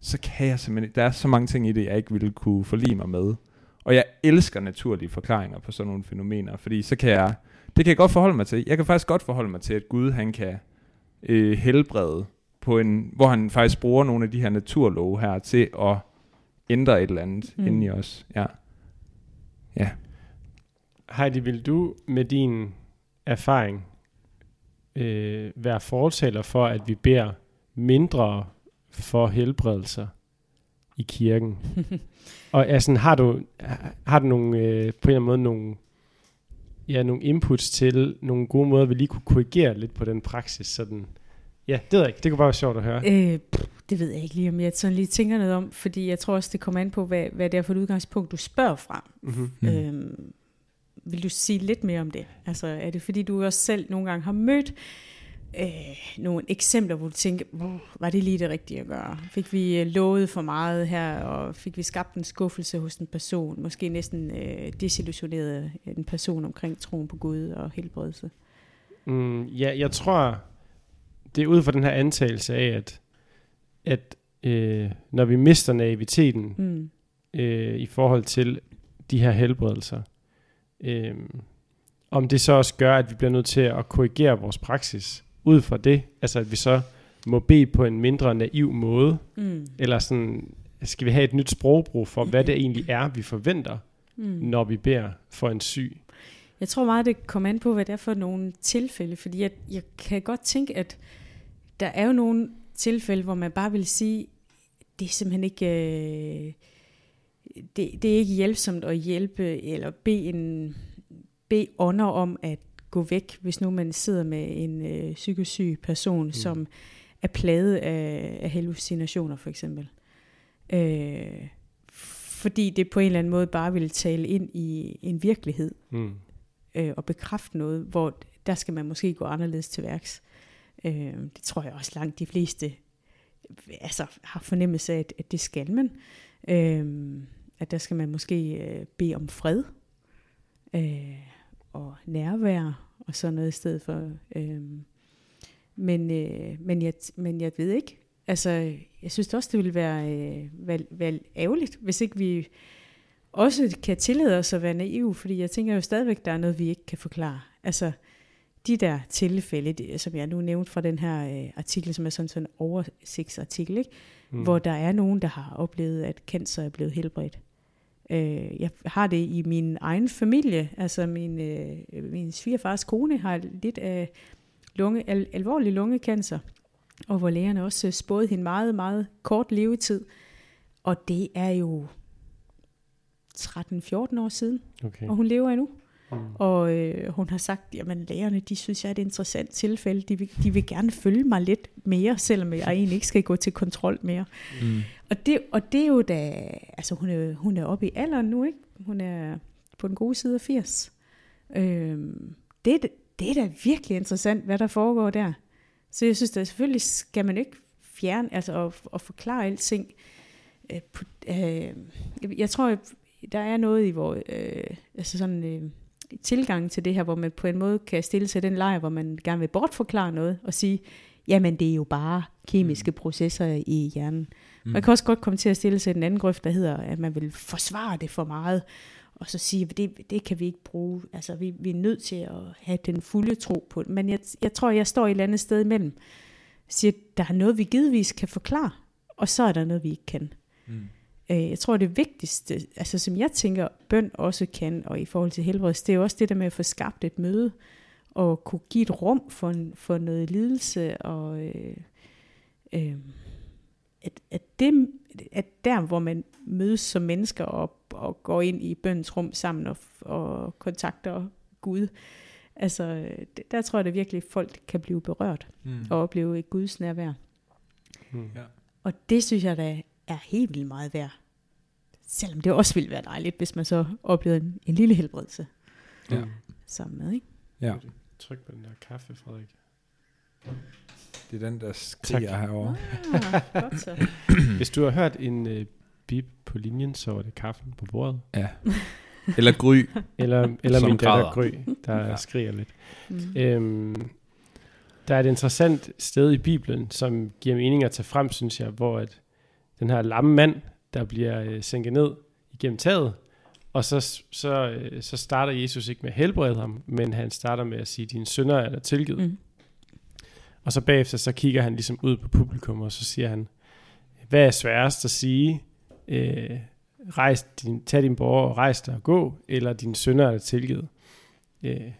så kan jeg simpelthen, der er så mange ting i det, jeg ikke ville kunne forlige mig med. Og jeg elsker naturlige forklaringer på sådan nogle fænomener, fordi så kan jeg, det kan jeg godt forholde mig til. Jeg kan faktisk godt forholde mig til, at Gud han kan øh, helbrede på en, hvor han faktisk bruger nogle af de her naturlove her til at ændre et eller andet Mm. inde i os. Ja. Heidi, vil du med din erfaring øh, være fortaler for, at vi beder mindre for helbredelser i kirken? Og altså, har du, har du nogle, øh, på en eller anden måde nogle, ja, nogle inputs til nogle gode måder, vi lige kunne korrigere lidt på den praksis? Sådan, ja, det ved jeg ikke. Det kunne bare være sjovt at høre. Øh, pff, det ved jeg ikke lige, om jeg sådan lige tænker noget om, fordi jeg tror også, det kommer an på, hvad, hvad det er for et udgangspunkt, du spørger fra. Mm-hmm. Mm. Mm. Øhm, vil du sige lidt mere om det? Altså, er det fordi, du også selv nogle gange har mødt øh, nogle eksempler, hvor du tænker, "Hvor var det lige det rigtige at gøre? Fik vi øh, lovet for meget her, og fik vi skabt en skuffelse hos en person? Måske næsten øh, desillusioneret en person omkring troen på Gud og helbredelse? Mm, ja, jeg tror, det er ud fra den her antagelse af, at, at øh, når vi mister naiviteten Mm. øh, i forhold til de her helbredelser, øh, om det så også gør, at vi bliver nødt til at korrigere vores praksis ud fra det, altså at vi så må bede på en mindre naiv måde, Mm. eller sådan, skal vi have et nyt sprogbrug for, hvad det egentlig er, vi forventer, Mm. når vi beder for en syg. Jeg tror meget, det kommer an på, hvad det er for nogle tilfælde, fordi jeg, jeg kan godt tænke, at der er jo nogle tilfælde, hvor man bare vil sige, det er simpelthen ikke, øh, det, det er ikke hjælpsomt at hjælpe, eller bede, en, bede ånder om at gå væk, hvis nu man sidder med en øh, psykisk syg person, mm. som er plaget af, af hallucinationer for eksempel. Øh, fordi det på en eller anden måde bare vil tale ind i en virkelighed, Mm. øh, og bekræfte noget, hvor der skal man måske gå anderledes til værks. Øh, det tror jeg også langt de fleste altså, har fornemmelse af, at, at det skal man. Øh, Øhm, at der skal man måske øh, bede om fred øh, og nærvær og sådan noget i stedet for. Øh, men, øh, men, jeg, men jeg ved ikke. Altså, jeg synes også, det ville være, øh, være, være ærgerligt, hvis ikke vi også kan tillade os at være naive, fordi jeg tænker jo stadigvæk, der er noget, vi ikke kan forklare. Altså, de der tilfælde, det, som jeg nu nævnte fra den her øh, artikel, som er sådan, sådan en oversigtsartikel, ikke? Mm. hvor der er nogen, der har oplevet, at cancer er blevet helbredt. Øh, jeg har det i min egen familie, altså min, øh, min svigerfars kone har lidt af lunge, al, alvorlig lungekancer, og hvor lægerne også øh, spåede hende meget, meget kort levetid. Og det er jo 13-14 år siden, Okay. og hun lever endnu. Mm. Og øh, hun har sagt, jamen lægerne, de synes jeg er et interessant tilfælde. De vil, de vil gerne følge mig lidt mere, selvom jeg egentlig ikke skal gå til kontrol mere. Mm. Og det, og det er jo da, altså hun er, hun er oppe i alderen nu, ikke? Hun er på den gode side af 80. Øhm, det, det er da virkelig interessant, hvad der foregår der. Så jeg synes da selvfølgelig skal man ikke fjerne, altså og, og forklare alting. Øh, på, øh, jeg, jeg tror, der er noget i vores, øh, altså sådan øh, tilgang til det her, hvor man på en måde kan stille sig den lejr, hvor man gerne vil bortforklare noget og sige, jamen det er jo bare kemiske Mm. processer i hjernen. Mm. Man kan også godt komme til at stille sig den anden grøft, der hedder, at man vil forsvare det for meget, og så sige, at det, det kan vi ikke bruge. Altså, vi, vi er nødt til at have den fulde tro på det. Men jeg, jeg tror, jeg står et eller andet sted imellem. Siger, der er noget, vi givetvis kan forklare, og så er der noget, vi ikke kan. Mm. Øh, jeg tror, det vigtigste, altså som jeg tænker, bøn også kan, og i forhold til helbredelse, det er jo også det der med at få skabt et møde, og kunne give et rum for, for noget lidelse, og øh, øh, at, at, det, at der, hvor man mødes som mennesker og, og går ind i bøndens rum sammen og, og kontakter Gud, altså der tror jeg, at virkelig folk kan blive berørt Mm. og opleve et Guds nærvær. Mm. Ja. Og det synes jeg da er helt vildt meget værd. Selvom det også ville være dejligt, hvis man så oplevede en, en lille helbredelse Ja. Mm. sammen med. Ikke? ja, Tryk på den der kaffe, Frederik. det er den, der skriger Tak. herovre. Ah, godt så. Hvis du har hørt en øh, bip på linjen, så var det kaffen på bordet. Ja. Eller gry. Eller, eller Som min datter. Gry, der Ja. ja. skriger lidt. Mm. Øhm, der er et interessant sted i Bibelen, som giver mening at tage frem, synes jeg, hvor at den her lamme mand, der bliver øh, sænket ned igennem taget, og så, så, øh, så starter Jesus ikke med at helbrede ham, men han starter med at sige, dine synder er der tilgivet. Mm. Og så bagefter, så kigger han ligesom ud på publikum, og så siger han, hvad er sværest at sige? Øh, rejs din, tag din borger og rejs dig og gå, eller dine synder er der tilgivet. Øh,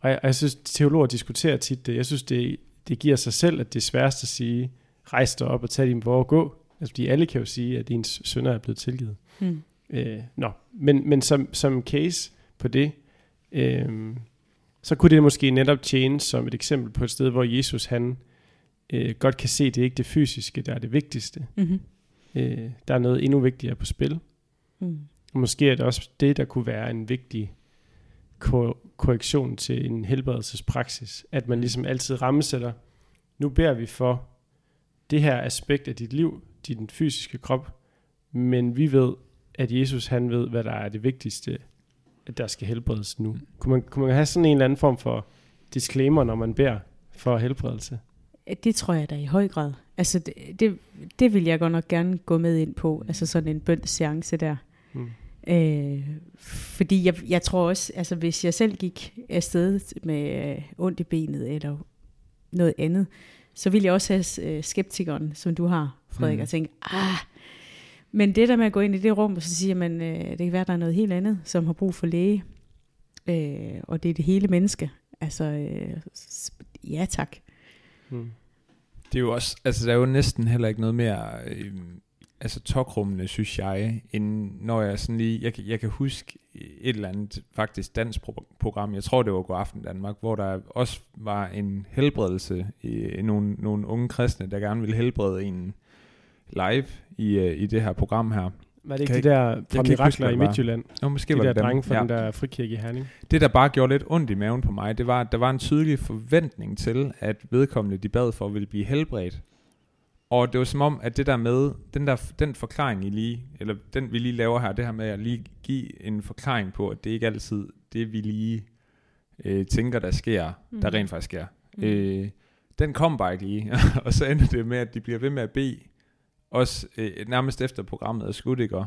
og jeg, og jeg synes, teologer diskuterer tit det. Jeg synes, det, det giver sig selv, at det er sværest at sige, rejs dig op og tag din borger og gå. Altså, fordi alle kan jo sige, at dine synder er blevet tilgivet. Mm. Øh, nå, men, men som, som case på det, øh, så kunne det måske netop tjene som et eksempel på et sted, hvor Jesus han øh, godt kan se, at det er ikke det fysiske, der er det vigtigste. Mm-hmm. Øh, der er noget endnu vigtigere på spil. Mm. Og måske er det også det, der kunne være en vigtig ko- korrektion til en helbredelsespraksis. At man ligesom altid rammesætter, nu beder vi for det her aspekt af dit liv, din fysiske krop, men vi ved, at Jesus han ved, hvad der er det vigtigste, at der skal helbredes nu. Kunne man, kunne man have sådan en eller anden form for disclaimer, når man beder for helbredelse? Det tror jeg da i høj grad. Altså det, det, det vil jeg godt nok gerne gå med ind på. Altså sådan en bønseance der. Mm. Øh, fordi jeg, jeg tror også, altså hvis jeg selv gik afsted med øh, ondt i benet eller noget andet, så ville jeg også have øh, skeptikeren, som du har, Frederik, Mm. og tænke, ah, men det der med at gå ind i det rum, og så siger man, øh, det kan være, der er noget helt andet, som har brug for læge, øh, og det er det hele menneske. Altså, øh, ja tak. Mm. Det er jo også, altså der er jo næsten heller ikke noget mere, øh, altså tokrummende, synes jeg, end når jeg sådan lige, jeg, jeg kan huske et eller andet faktisk dansk pro- program, jeg tror det var God Aften Danmark, hvor der også var en helbredelse, i nogle, nogle unge kristne, der gerne ville helbrede en live i, øh, i det her program her. Var det ikke Kan de der fra Mirakler i. Midtjylland? Nå, måske De var der det drenge fra Ja. den der frikirke i Herning? Det, der bare gjorde lidt ondt i maven på mig, det var, at der var en tydelig forventning til, at vedkommende, de bad for, ville blive helbredt. Og det var som om, at det der med, den, der, den forklaring, I lige, eller den vi lige laver her, det her med at lige give en forklaring på, at det ikke altid det, vi lige øh, tænker, der sker, mm. der Mm. rent faktisk sker. Mm. Øh, den kom bare ikke lige, og så ender det med, at de bliver ved med at bede, også øh, nærmest efter programmet er slut, ikke? Og,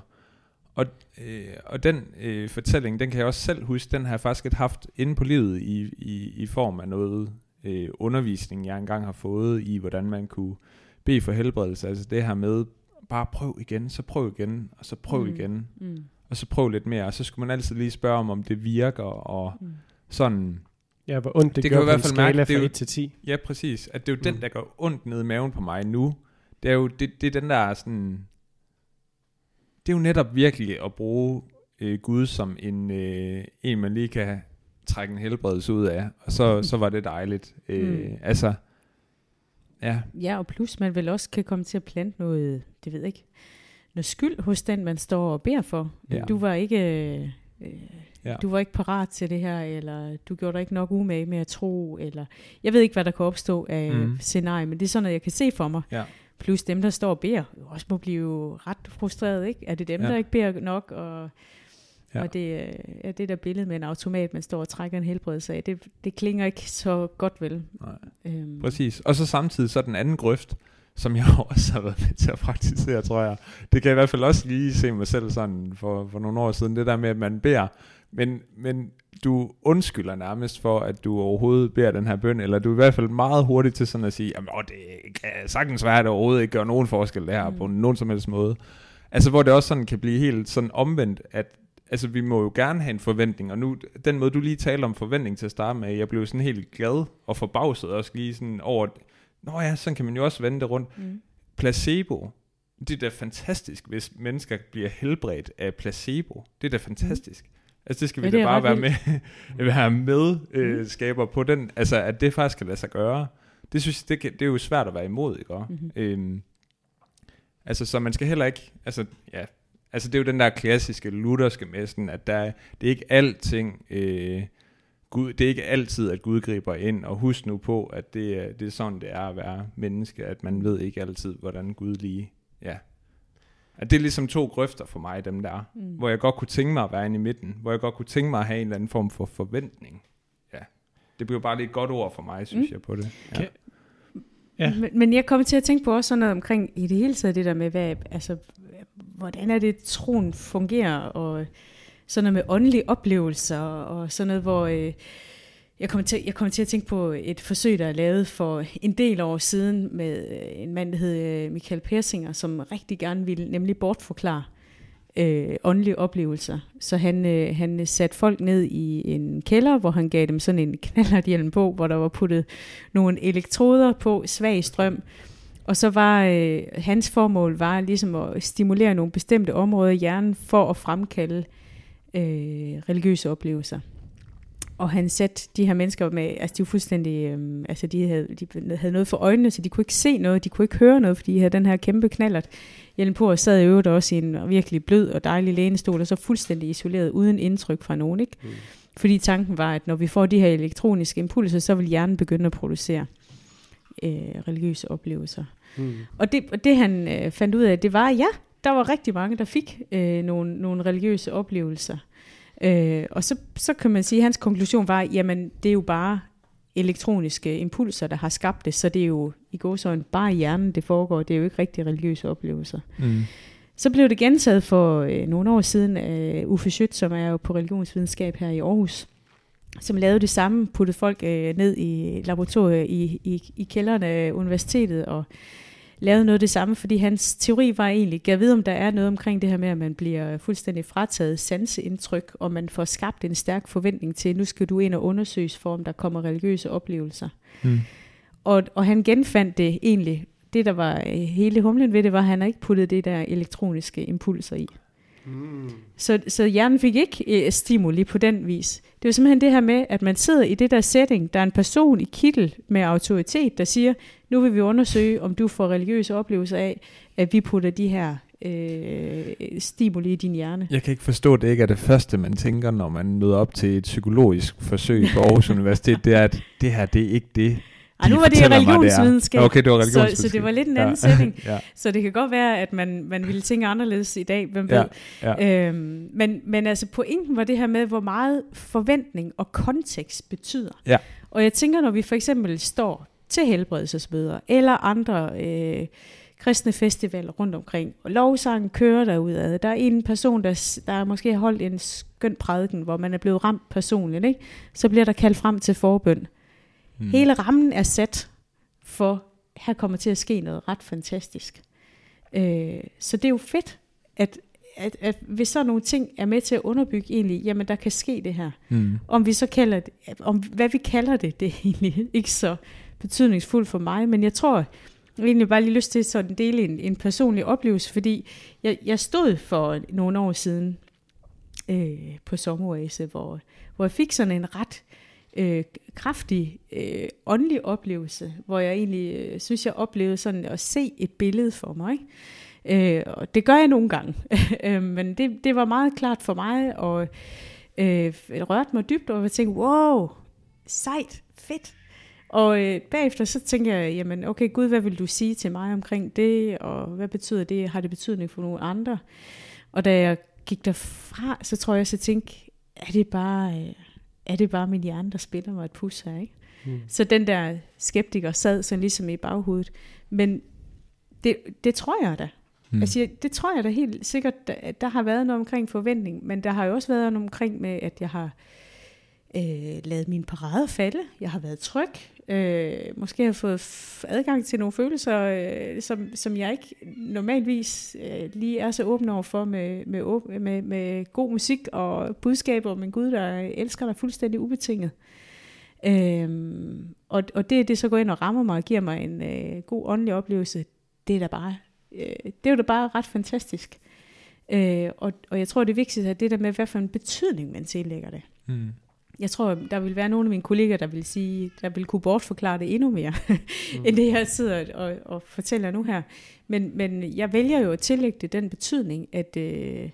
og, øh, og den øh, fortælling, den kan jeg også selv huske, den har jeg faktisk haft inde på livet i, i, i form af noget øh, undervisning, jeg engang har fået i, hvordan man kunne bede for helbredelse. Altså det her med, bare prøv igen, så prøv igen, og så prøv Mm. igen, Mm. og så prøv lidt mere. Og så skulle man altid lige spørge om, om det virker, og Mm. sådan, Ja, hvor ondt det, Det det kan gør du i på hvert en fald mærke, det er fra jo- 1 til 10. Ja, præcis. At det er jo mm. Den, der går ondt ned i maven på mig nu. Det er jo det, det er den, der er sådan... Det er jo netop virkelig at bruge øh, Gud som en, øh, en, man lige kan trække en helbredelse ud af. Og så, så var det dejligt. Øh, Mm. Altså, ja. Ja, og plus man vel også kan komme til at plante noget, det ved jeg ikke, noget skyld hos den, man står og beder for. Ja. Du var ikke... Øh, Ja. Du var ikke parat til det her, eller du gjorde dig ikke nok umage med at tro, eller jeg ved ikke, hvad der kan opstå af mm. scenarie, men det er sådan noget, jeg kan se for mig. Ja. Plus dem, der står og beder, også må blive ret frustreret, ikke? Er det dem, ja. der ikke beder nok? Og, Ja. Og det, øh, ja, det der billede med en automat, man står og trækker en helbredelse af, det, det klinger ikke så godt vel. Nej. Øhm. Præcis. Og så samtidig så den anden grøft, som jeg også har været med til at praktisere, tror jeg. Det kan jeg i hvert fald også lige se mig selv sådan for, for nogle år siden, det der med, at man beder, men, men du undskylder nærmest for, at du overhovedet beder den her bøn, eller du er i hvert fald meget hurtig til sådan at sige, at det kan sagtens være, at det overhovedet ikke gør nogen forskel det her mm. på nogen som helst måde. Altså hvor det også sådan kan blive helt sådan omvendt, at altså vi må jo gerne have en forventning, og nu, den måde du lige taler om forventning til at starte med, jeg blev sådan helt glad og forbavset også lige sådan over, nå ja, sådan kan man jo også vende det rundt. Mm. Placebo, det er da fantastisk, hvis mennesker bliver helbredt af placebo. Det er da fantastisk. Mm. Altså det skal vi ja, da bare være med, være med øh, skaber på den, altså at det faktisk kan lade sig gøre. Det synes det, det er jo svært at være imod, ikke? Mm-hmm. Øhm, altså så man skal heller ikke, altså ja, altså det er jo den der klassiske lutherske med sådan, at der, det er ikke alting, øh, Gud, det er ikke altid, at Gud griber ind, og husk nu på, at det, er, det er sådan, det er at være menneske, at man ved ikke altid, hvordan Gud lige, ja. At det er ligesom to grøfter for mig, dem der, mm. hvor jeg godt kunne tænke mig at være inde i midten, hvor jeg godt kunne tænke mig at have en eller anden form for forventning. Ja. Det bliver bare lidt et godt ord for mig, synes mm. jeg, på det. Ja. Okay. Ja. Men, men jeg kommer til at tænke på også sådan noget omkring, i det hele taget det der med, hvad, altså, hvordan er det, troen fungerer, og sådan noget med åndelige oplevelser, og sådan noget, hvor... Øh, jeg kommer, til, jeg kommer til at tænke på et forsøg, der er lavet for en del år siden med øh, en mand, der hed øh, Michael Persinger, som rigtig gerne ville nemlig bortforklare øh, åndelige oplevelser. Så han, øh, han satte folk ned i en kælder, hvor han gav dem sådan en knallerthjelm på, hvor der var puttet nogle elektroder på, svag strøm, og så var øh, hans formål var ligesom at stimulere nogle bestemte områder i hjernen for at fremkalde øh, religiøse oplevelser. Og han satte de her mennesker med, altså de var fuldstændig, øh, altså de havde, de havde noget for øjnene, så de kunne ikke se noget, de kunne ikke høre noget, fordi de havde den her kæmpe knallert hjelm på, og sad i øvrigt også i en virkelig blød og dejlig lænestol, og så fuldstændig isoleret, uden indtryk fra nogen, ikke? Mm. Fordi tanken var, at når vi får de her elektroniske impulser, så vil hjernen begynde at producere øh, religiøse oplevelser. Mm. Og, det, og det han øh, fandt ud af, det var, ja, der var rigtig mange, der fik øh, nogle, nogle religiøse oplevelser. Øh, og så, så kan man sige, at hans konklusion var, jamen det er jo bare elektroniske impulser, der har skabt det, så det er jo i gåsøjne bare i hjernen, det foregår. Det er jo ikke rigtig religiøse oplevelser. Mm. Så blev det gentaget for øh, nogle år siden af Uffe Schødt, som er jo på religionsvidenskab her i Aarhus, som lavede det samme, puttede folk øh, ned i laboratoriet i, i, i kælderen af universitetet og lavede noget af det samme, fordi hans teori var egentlig, jeg ved om der er noget omkring det her med, at man bliver fuldstændig frataget sanseindtryk, og man får skabt en stærk forventning til, nu skal du ind og undersøges for, om der kommer religiøse oplevelser. Mm. Og, og han genfandt det egentlig, det der var øh, hele humlen ved det, var, at han ikke puttet det der elektroniske impulser i. Mm. Så, så hjernen fik ikke øh, stimuli på den vis. Det var simpelthen det her med, at man sidder i det der setting, der er en person i kittel med autoritet, der siger, nu vil vi undersøge, om du får religiøse oplevelser af, at vi putter de her øh, stimuli i din hjerne. Jeg kan ikke forstå, at det ikke er det første, man tænker, når man møder op til et psykologisk forsøg på Aarhus Universitet. Det er, at det her, det er ikke det, ej, nu var det religionsvidenskab. Okay, det var religionsvidenskab. Så, så det var lidt en anden ja. setting. ja. Så det kan godt være, at man, man ville tænke anderledes i dag, hvem ved. Ja. Ja. Øhm, men, men altså pointen var det her med, hvor meget forventning og kontekst betyder. Ja. Og jeg tænker, når vi for eksempel står til helbredelsesmøder, eller andre øh, kristne festivaler rundt omkring, og lovsangen kører derudad. Der er en person, der, der måske har holdt en skøn prædiken, hvor man er blevet ramt personligt, ikke? så bliver der kaldt frem til forbøn. Mm. Hele rammen er sat for, her kommer til at ske noget ret fantastisk. Øh, så det er jo fedt, at, at, at hvis så nogle ting er med til at underbygge egentlig, jamen der kan ske det her. Mm. Om vi så kalder det, om hvad vi kalder det, det er egentlig ikke så betydningsfuldt for mig, men jeg tror, jeg har egentlig bare lige lyst til sådan at dele en, en personlig oplevelse, fordi jeg, jeg stod for nogle år siden øh, på sommeroase, hvor, hvor jeg fik sådan en ret øh, Øh, kraftig øh, åndelig oplevelse, hvor jeg egentlig øh, synes, jeg oplevede sådan at se et billede for mig. Øh, og det gør jeg nogle gange, øh, men det, det var meget klart for mig, og øh, det rørte mig dybt, og jeg tænkte, wow, sejt, fedt. Og øh, bagefter så tænker jeg, jamen okay Gud, hvad vil du sige til mig omkring det, og hvad betyder det, har det betydning for nogle andre? Og da jeg gik derfra, så tror jeg så tænkte, er det bare, øh, er det bare min hjerne, der spiller mig et pus her, ikke? Mm. Så den der skeptiker sad sådan ligesom i baghovedet. Men det, det tror jeg da. Mm. Siger, det tror jeg da helt sikkert, der, der har været noget omkring forventning, men der har jo også været noget omkring med, at jeg har øh, øh, lavet mine parader falde. Jeg har været tryg. Øh, måske har jeg fået adgang til nogle følelser, øh, som, som jeg ikke normalvis øh, lige er så åben over for med, med, med, med god musik og budskaber om en Gud, der elsker dig fuldstændig ubetinget. Øhm, og, og det, det så går ind og rammer mig og giver mig en øh, god åndelig oplevelse, det er da bare, øh, det er jo da bare ret fantastisk. Øh, og, og jeg tror, det vigtigste er det der med, hvad for en betydning man tillægger det. Mm. Jeg tror, der vil være nogle af mine kolleger, der vil sige, der vil kunne bortforklare det endnu mere, mm. end det jeg sidder og, og fortæller nu her. Men, men jeg vælger jo at tillægge det den betydning, at, øh,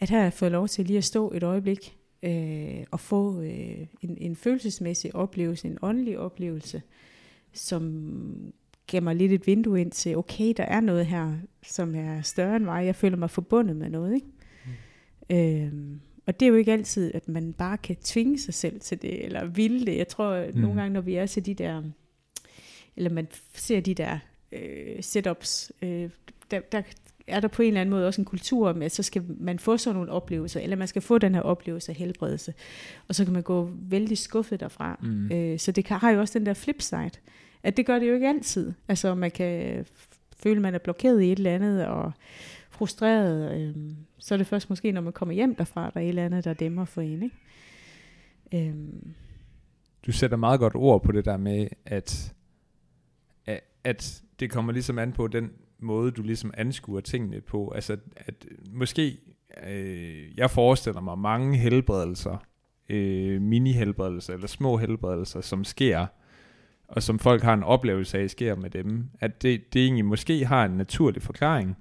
at her har jeg fået lov til lige at stå et øjeblik øh, og få øh, en, en følelsesmæssig oplevelse, en åndelig oplevelse, som gav mig lidt et vindue ind til, okay, der er noget her, som er større end mig. Jeg føler mig forbundet med noget. Ikke? Mm. Øhm, og det er jo ikke altid, at man bare kan tvinge sig selv til det, eller ville det. Jeg tror, at Mm. nogle gange, når vi er til de der, eller man ser de der øh, setups, øh, der, der er der på en eller anden måde også en kultur med, at så skal man få sådan nogle oplevelser, eller man skal få den her oplevelse af helbredelse, og så kan man gå vældig skuffet derfra. Mm. Øh, så det kan, har jo også den der flip side, at det gør det jo ikke altid. Altså man kan føle, man er blokeret i et eller andet, og frustreret. Øh, så er det først måske, når man kommer hjem derfra, der er et eller andet, der dæmmer for en. Ikke? Øh, Du sætter meget godt ord på det der med, at, at, det kommer ligesom an på den måde, du ligesom anskuer tingene på. Altså, at måske, øh, jeg forestiller mig mange helbredelser, øh, mini-helbredelser eller små helbredelser, som sker, og som folk har en oplevelse af, sker med dem, at det, det egentlig måske har en naturlig forklaring,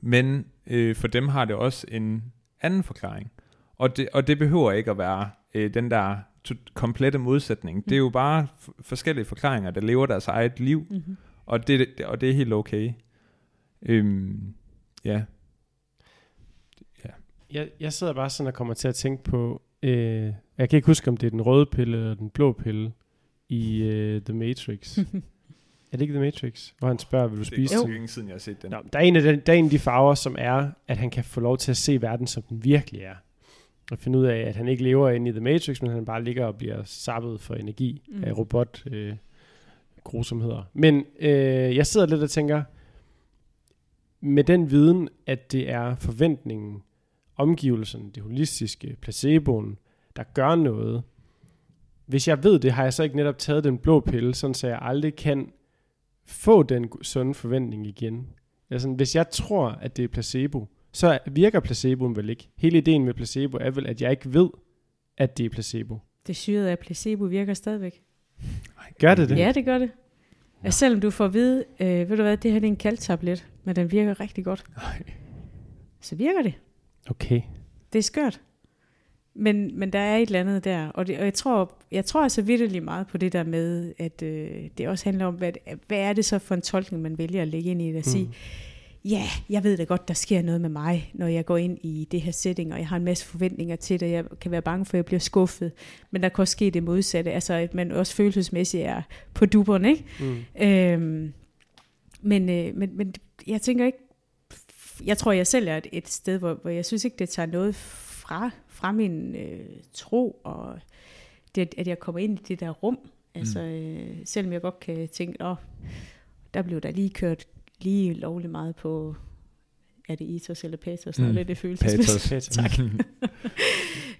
men øh, for dem har det også en anden forklaring. Og det, og det behøver ikke at være øh, den der to- komplette modsætning. Det er jo bare f- forskellige forklaringer, der lever deres eget liv, mm-hmm. og det, det- og det er helt okay. Øhm, ja. Jeg, jeg sidder bare sådan og kommer til at tænke på, øh, jeg kan ikke huske, om det er den røde pille eller den blå pille i øh, The Matrix. er det ikke The Matrix? Hvor han spørger, vil du spise Det er til? godt længe siden, jeg har set den. Nå, der, er en af de, der er en af de farver, som er, at han kan få lov til at se verden, som den virkelig er. Og finde ud af, at han ikke lever inde i The Matrix, men han bare ligger og bliver sappet for energi Mm. af robot øh, grusomheder. Men øh, jeg sidder lidt og tænker, med den viden, at det er forventningen, omgivelserne, det holistiske, placeboen, der gør noget. Hvis jeg ved det, har jeg så ikke netop taget den blå pille, sådan så jeg aldrig kan få den sunde forventning igen. Altså, hvis jeg tror, at det er placebo, så virker placeboen vel ikke. Hele ideen med placebo er vel, at jeg ikke ved, at det er placebo. Det syrede af placebo virker stadigvæk. Gør det det? Ja, det gør det. Ja. Selvom du får at vide, øh, ved du hvad, det her det er en kalktablet, men den virker rigtig godt, Ej. så virker det. Okay. Det er skørt. Men, men der er et eller andet der, og, det, og jeg tror, jeg tror altså vidderligt meget på det der med, at øh, det også handler om, hvad, hvad er det så for en tolkning, man vælger at lægge ind i det, og sige, Mm. ja, jeg ved da godt, der sker noget med mig, når jeg går ind i det her setting, og jeg har en masse forventninger til det, jeg kan være bange for, at jeg bliver skuffet, men der kan også ske det modsatte, altså at man også følelsesmæssigt er på duberen, ikke? Mm. Øhm, men, øh, men, men jeg tænker ikke, jeg tror jeg selv er et, et sted, hvor, hvor jeg synes ikke, det tager noget fra, fra min øh, tro, og det, at jeg kommer ind i det der rum. Altså, øh, selvom jeg godt kan tænke, åh, der blev der lige kørt lige lovligt meget på, er det ethos eller patos, Mm. mm. det, det følelsesmæssigt. Patos. Tak.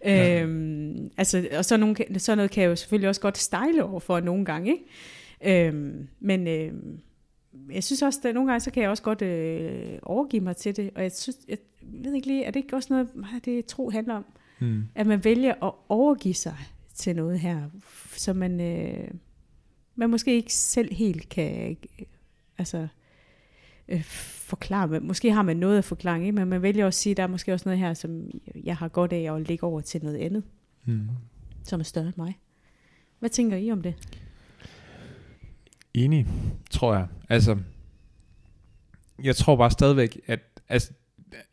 Øhm, altså, og så nogle, sådan noget kan jeg jo selvfølgelig også godt stejle over for nogle gange, ikke? Øhm, men øhm, jeg synes også, at nogle gange, så kan jeg også godt øh, overgive mig til det, og jeg synes, jeg ved ikke lige, er det ikke også noget, meget det tro handler om? Mm. At man vælger at overgive sig til noget her, så man, øh, man måske ikke selv helt kan, altså, øh, forklare, måske har man noget at forklare, ikke? men man vælger også at sige, at der er måske også noget her, som jeg har godt af at lægge over til noget andet, Mm. som er større end mig. Hvad tænker I om det? Enig, tror jeg. Altså, jeg tror bare stadigvæk, at altså,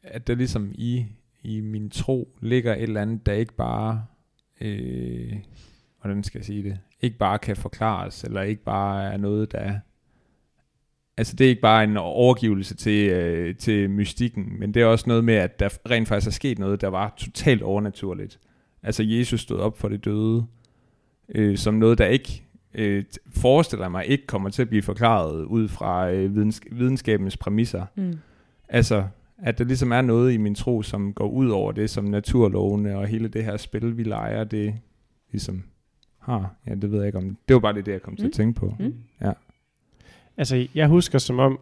at der ligesom i, i min tro ligger et eller andet, der ikke bare, øh, hvordan skal jeg sige det, ikke bare kan forklares, eller ikke bare er noget, der Altså det er ikke bare en overgivelse til, øh, til mystikken, men det er også noget med, at der rent faktisk er sket noget, der var totalt overnaturligt. Altså Jesus stod op for det døde, øh, som noget, der ikke øh, forestiller mig ikke kommer til at blive forklaret ud fra øh, videns, videnskabens præmisser. Mm. Altså, at der ligesom er noget i min tro, som går ud over det, som naturlovene og hele det her spil, vi leger, det ligesom har. Ja, det ved jeg ikke om. Det var bare det, jeg kom mm. til at Mm. tænke på. Mm. Ja. Altså, jeg husker som om,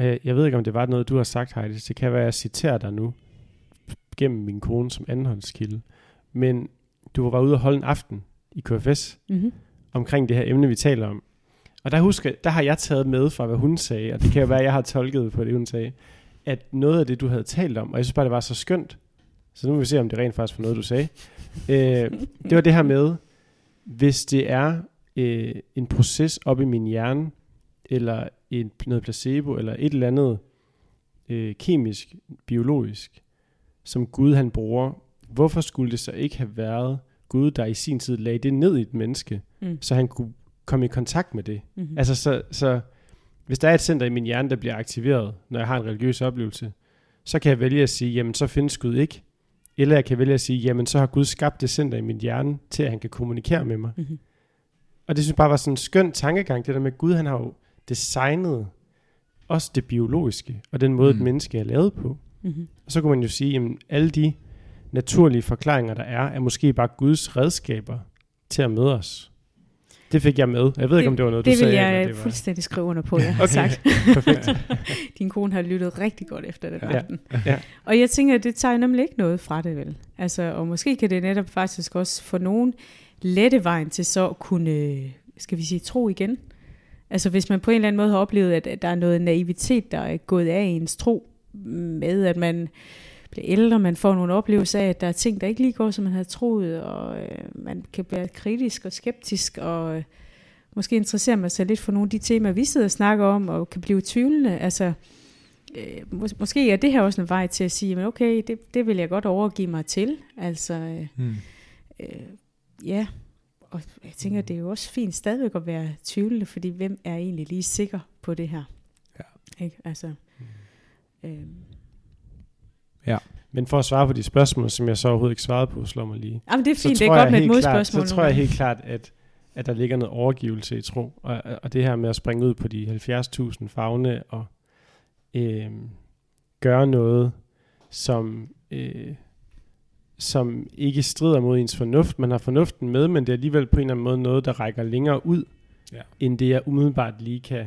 øh, jeg ved ikke, om det var noget, du har sagt, Heidi. Det kan være, at jeg citerer dig nu, gennem min kone som anholdskilde. Men du var ude og holde en aften i KFS, Mm-hmm. omkring det her emne, vi taler om. Og der, husker, der har jeg taget med fra, hvad hun sagde, og det kan jo være, at jeg har tolket på det, hun sagde, at noget af det, du havde talt om, og jeg synes bare, det var så skønt, så nu vil vi se, om det rent faktisk var noget, du sagde, øh, det var det her med, hvis det er øh, en proces op i min hjerne, eller en, noget placebo, eller et eller andet øh, kemisk, biologisk, som Gud han bruger, hvorfor skulle det så ikke have været Gud, der i sin tid lagde det ned i et menneske, Mm. så han kunne komme i kontakt med det. Mm-hmm. Altså, så, så hvis der er et center i min hjerne, der bliver aktiveret, når jeg har en religiøs oplevelse, så kan jeg vælge at sige, jamen så findes Gud ikke. Eller jeg kan vælge at sige, jamen så har Gud skabt det center i min hjerne, til at han kan kommunikere med mig. Mm-hmm. Og det synes jeg bare var sådan en skøn tankegang, det der med, at Gud han har jo designet også det biologiske, og den måde, mm. Et menneske er lavet på. Mm-hmm. Og så kunne man jo sige, at alle de naturlige forklaringer, der er, er måske bare Guds redskaber til at møde os. Det fik jeg med. Jeg ved ikke, om det var noget, du det sagde. vil jeg eller det var... fuldstændig skrive under på, jeg har sagt. Perfekt. Din kone har lyttet rigtig godt efter den Ja. aften. Ja. Og jeg tænker, at det tager nemlig ikke noget fra det, vel? Altså, og måske kan det netop faktisk også for nogen lette vejen til så at kunne, skal vi sige, tro igen. Altså hvis man på en eller anden måde har oplevet, at, at der er noget naivitet, der er gået af i ens tro, med at man bliver ældre, man får nogle oplevelser af, at der er ting, der ikke lige går, som man havde troet, og øh, man kan være kritisk og skeptisk, og øh, måske interesserer man sig lidt for nogle af de temaer, vi sidder og snakker om, og kan blive tvivlende. Altså, øh, mås- måske er det her også en vej til at sige, men okay, det, det vil jeg godt overgive mig til. Altså, øh, Mm. øh, ja, og jeg tænker, det er jo også fint stadigvæk at være tvivlende, fordi hvem er egentlig lige sikker på det her? Ja. Ikke? Altså, øh, Men for at svare på de spørgsmål, som jeg så overhovedet ikke svarede på, slår mig lige. jamen, det er Så fint, det er tror godt jeg med et helt klart, modspørgsmål. Så tror jeg helt klart, at, at der ligger noget overgivelse i tro. Og, og det her med at springe ud på de 70.000 fagne og øh, gøre noget, som, øh, som ikke strider mod ens fornuft. Man har fornuften med, men det er alligevel på en eller anden måde noget, der rækker længere ud, Ja. end det jeg umiddelbart lige kan,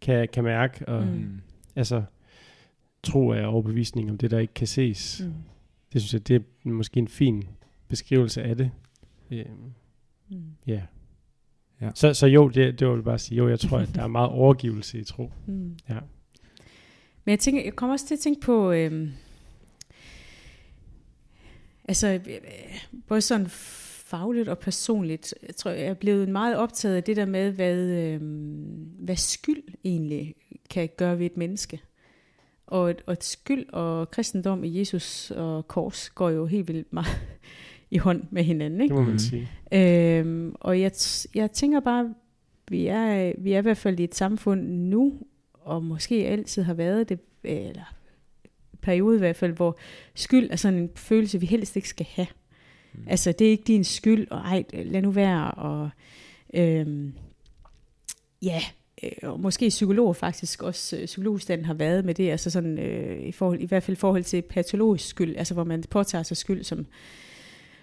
kan, kan mærke. Og, Mm. mm. Altså, tro er overbevisning om det, der ikke kan ses. Mm. Det synes jeg, det er måske en fin beskrivelse af det. Øhm, Mm. ja. Ja. Så, så jo, det, det vil jeg bare sige, jo, jeg tror, at der er meget overgivelse i tro. Mm. Ja. Men jeg tænker, jeg kommer også til at tænke på, øhm, altså øh, både sådan fagligt og personligt, jeg tror, jeg er blevet meget optaget af det der med, hvad, øhm, hvad skyld egentlig kan gøre ved et menneske. Og et, og et skyld og kristendom i Jesus og kors går jo helt vildt meget i hånd med hinanden. Ikke? Det må man Mhm. sige. Øhm, og jeg, t- jeg tænker bare, vi er, vi er i hvert fald i et samfund nu, og måske altid har været det, eller periode i hvert fald, hvor skyld er sådan en følelse, vi helst ikke skal have. Mm. Altså, det er ikke din skyld, og ej, lad nu være, og øhm, ja, og måske psykologer faktisk også, øh, psykologstanden har været med det, altså sådan, øh, i, forhold, i hvert fald i forhold til patologisk skyld, altså hvor man påtager sig skyld som,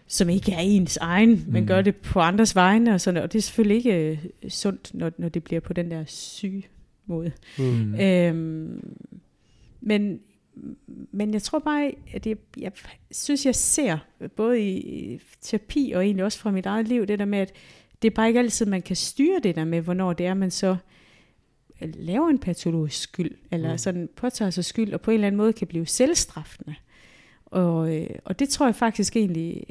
som ikke er ens egen, men Mm. gør det på andres vegne, og, sådan, og det er selvfølgelig ikke øh, sundt, når, når det bliver på den der syge måde. Mm. Øhm, men, men jeg tror bare, at jeg, jeg synes, jeg ser, både i, i terapi og egentlig også fra mit eget liv, det der med, at det er bare ikke altid, man kan styre det der med, hvornår det er, man så laver en patologisk skyld, eller Mm. sådan påtager sig skyld, og på en eller anden måde kan blive selvstraffende. Og, øh, og det tror jeg faktisk egentlig,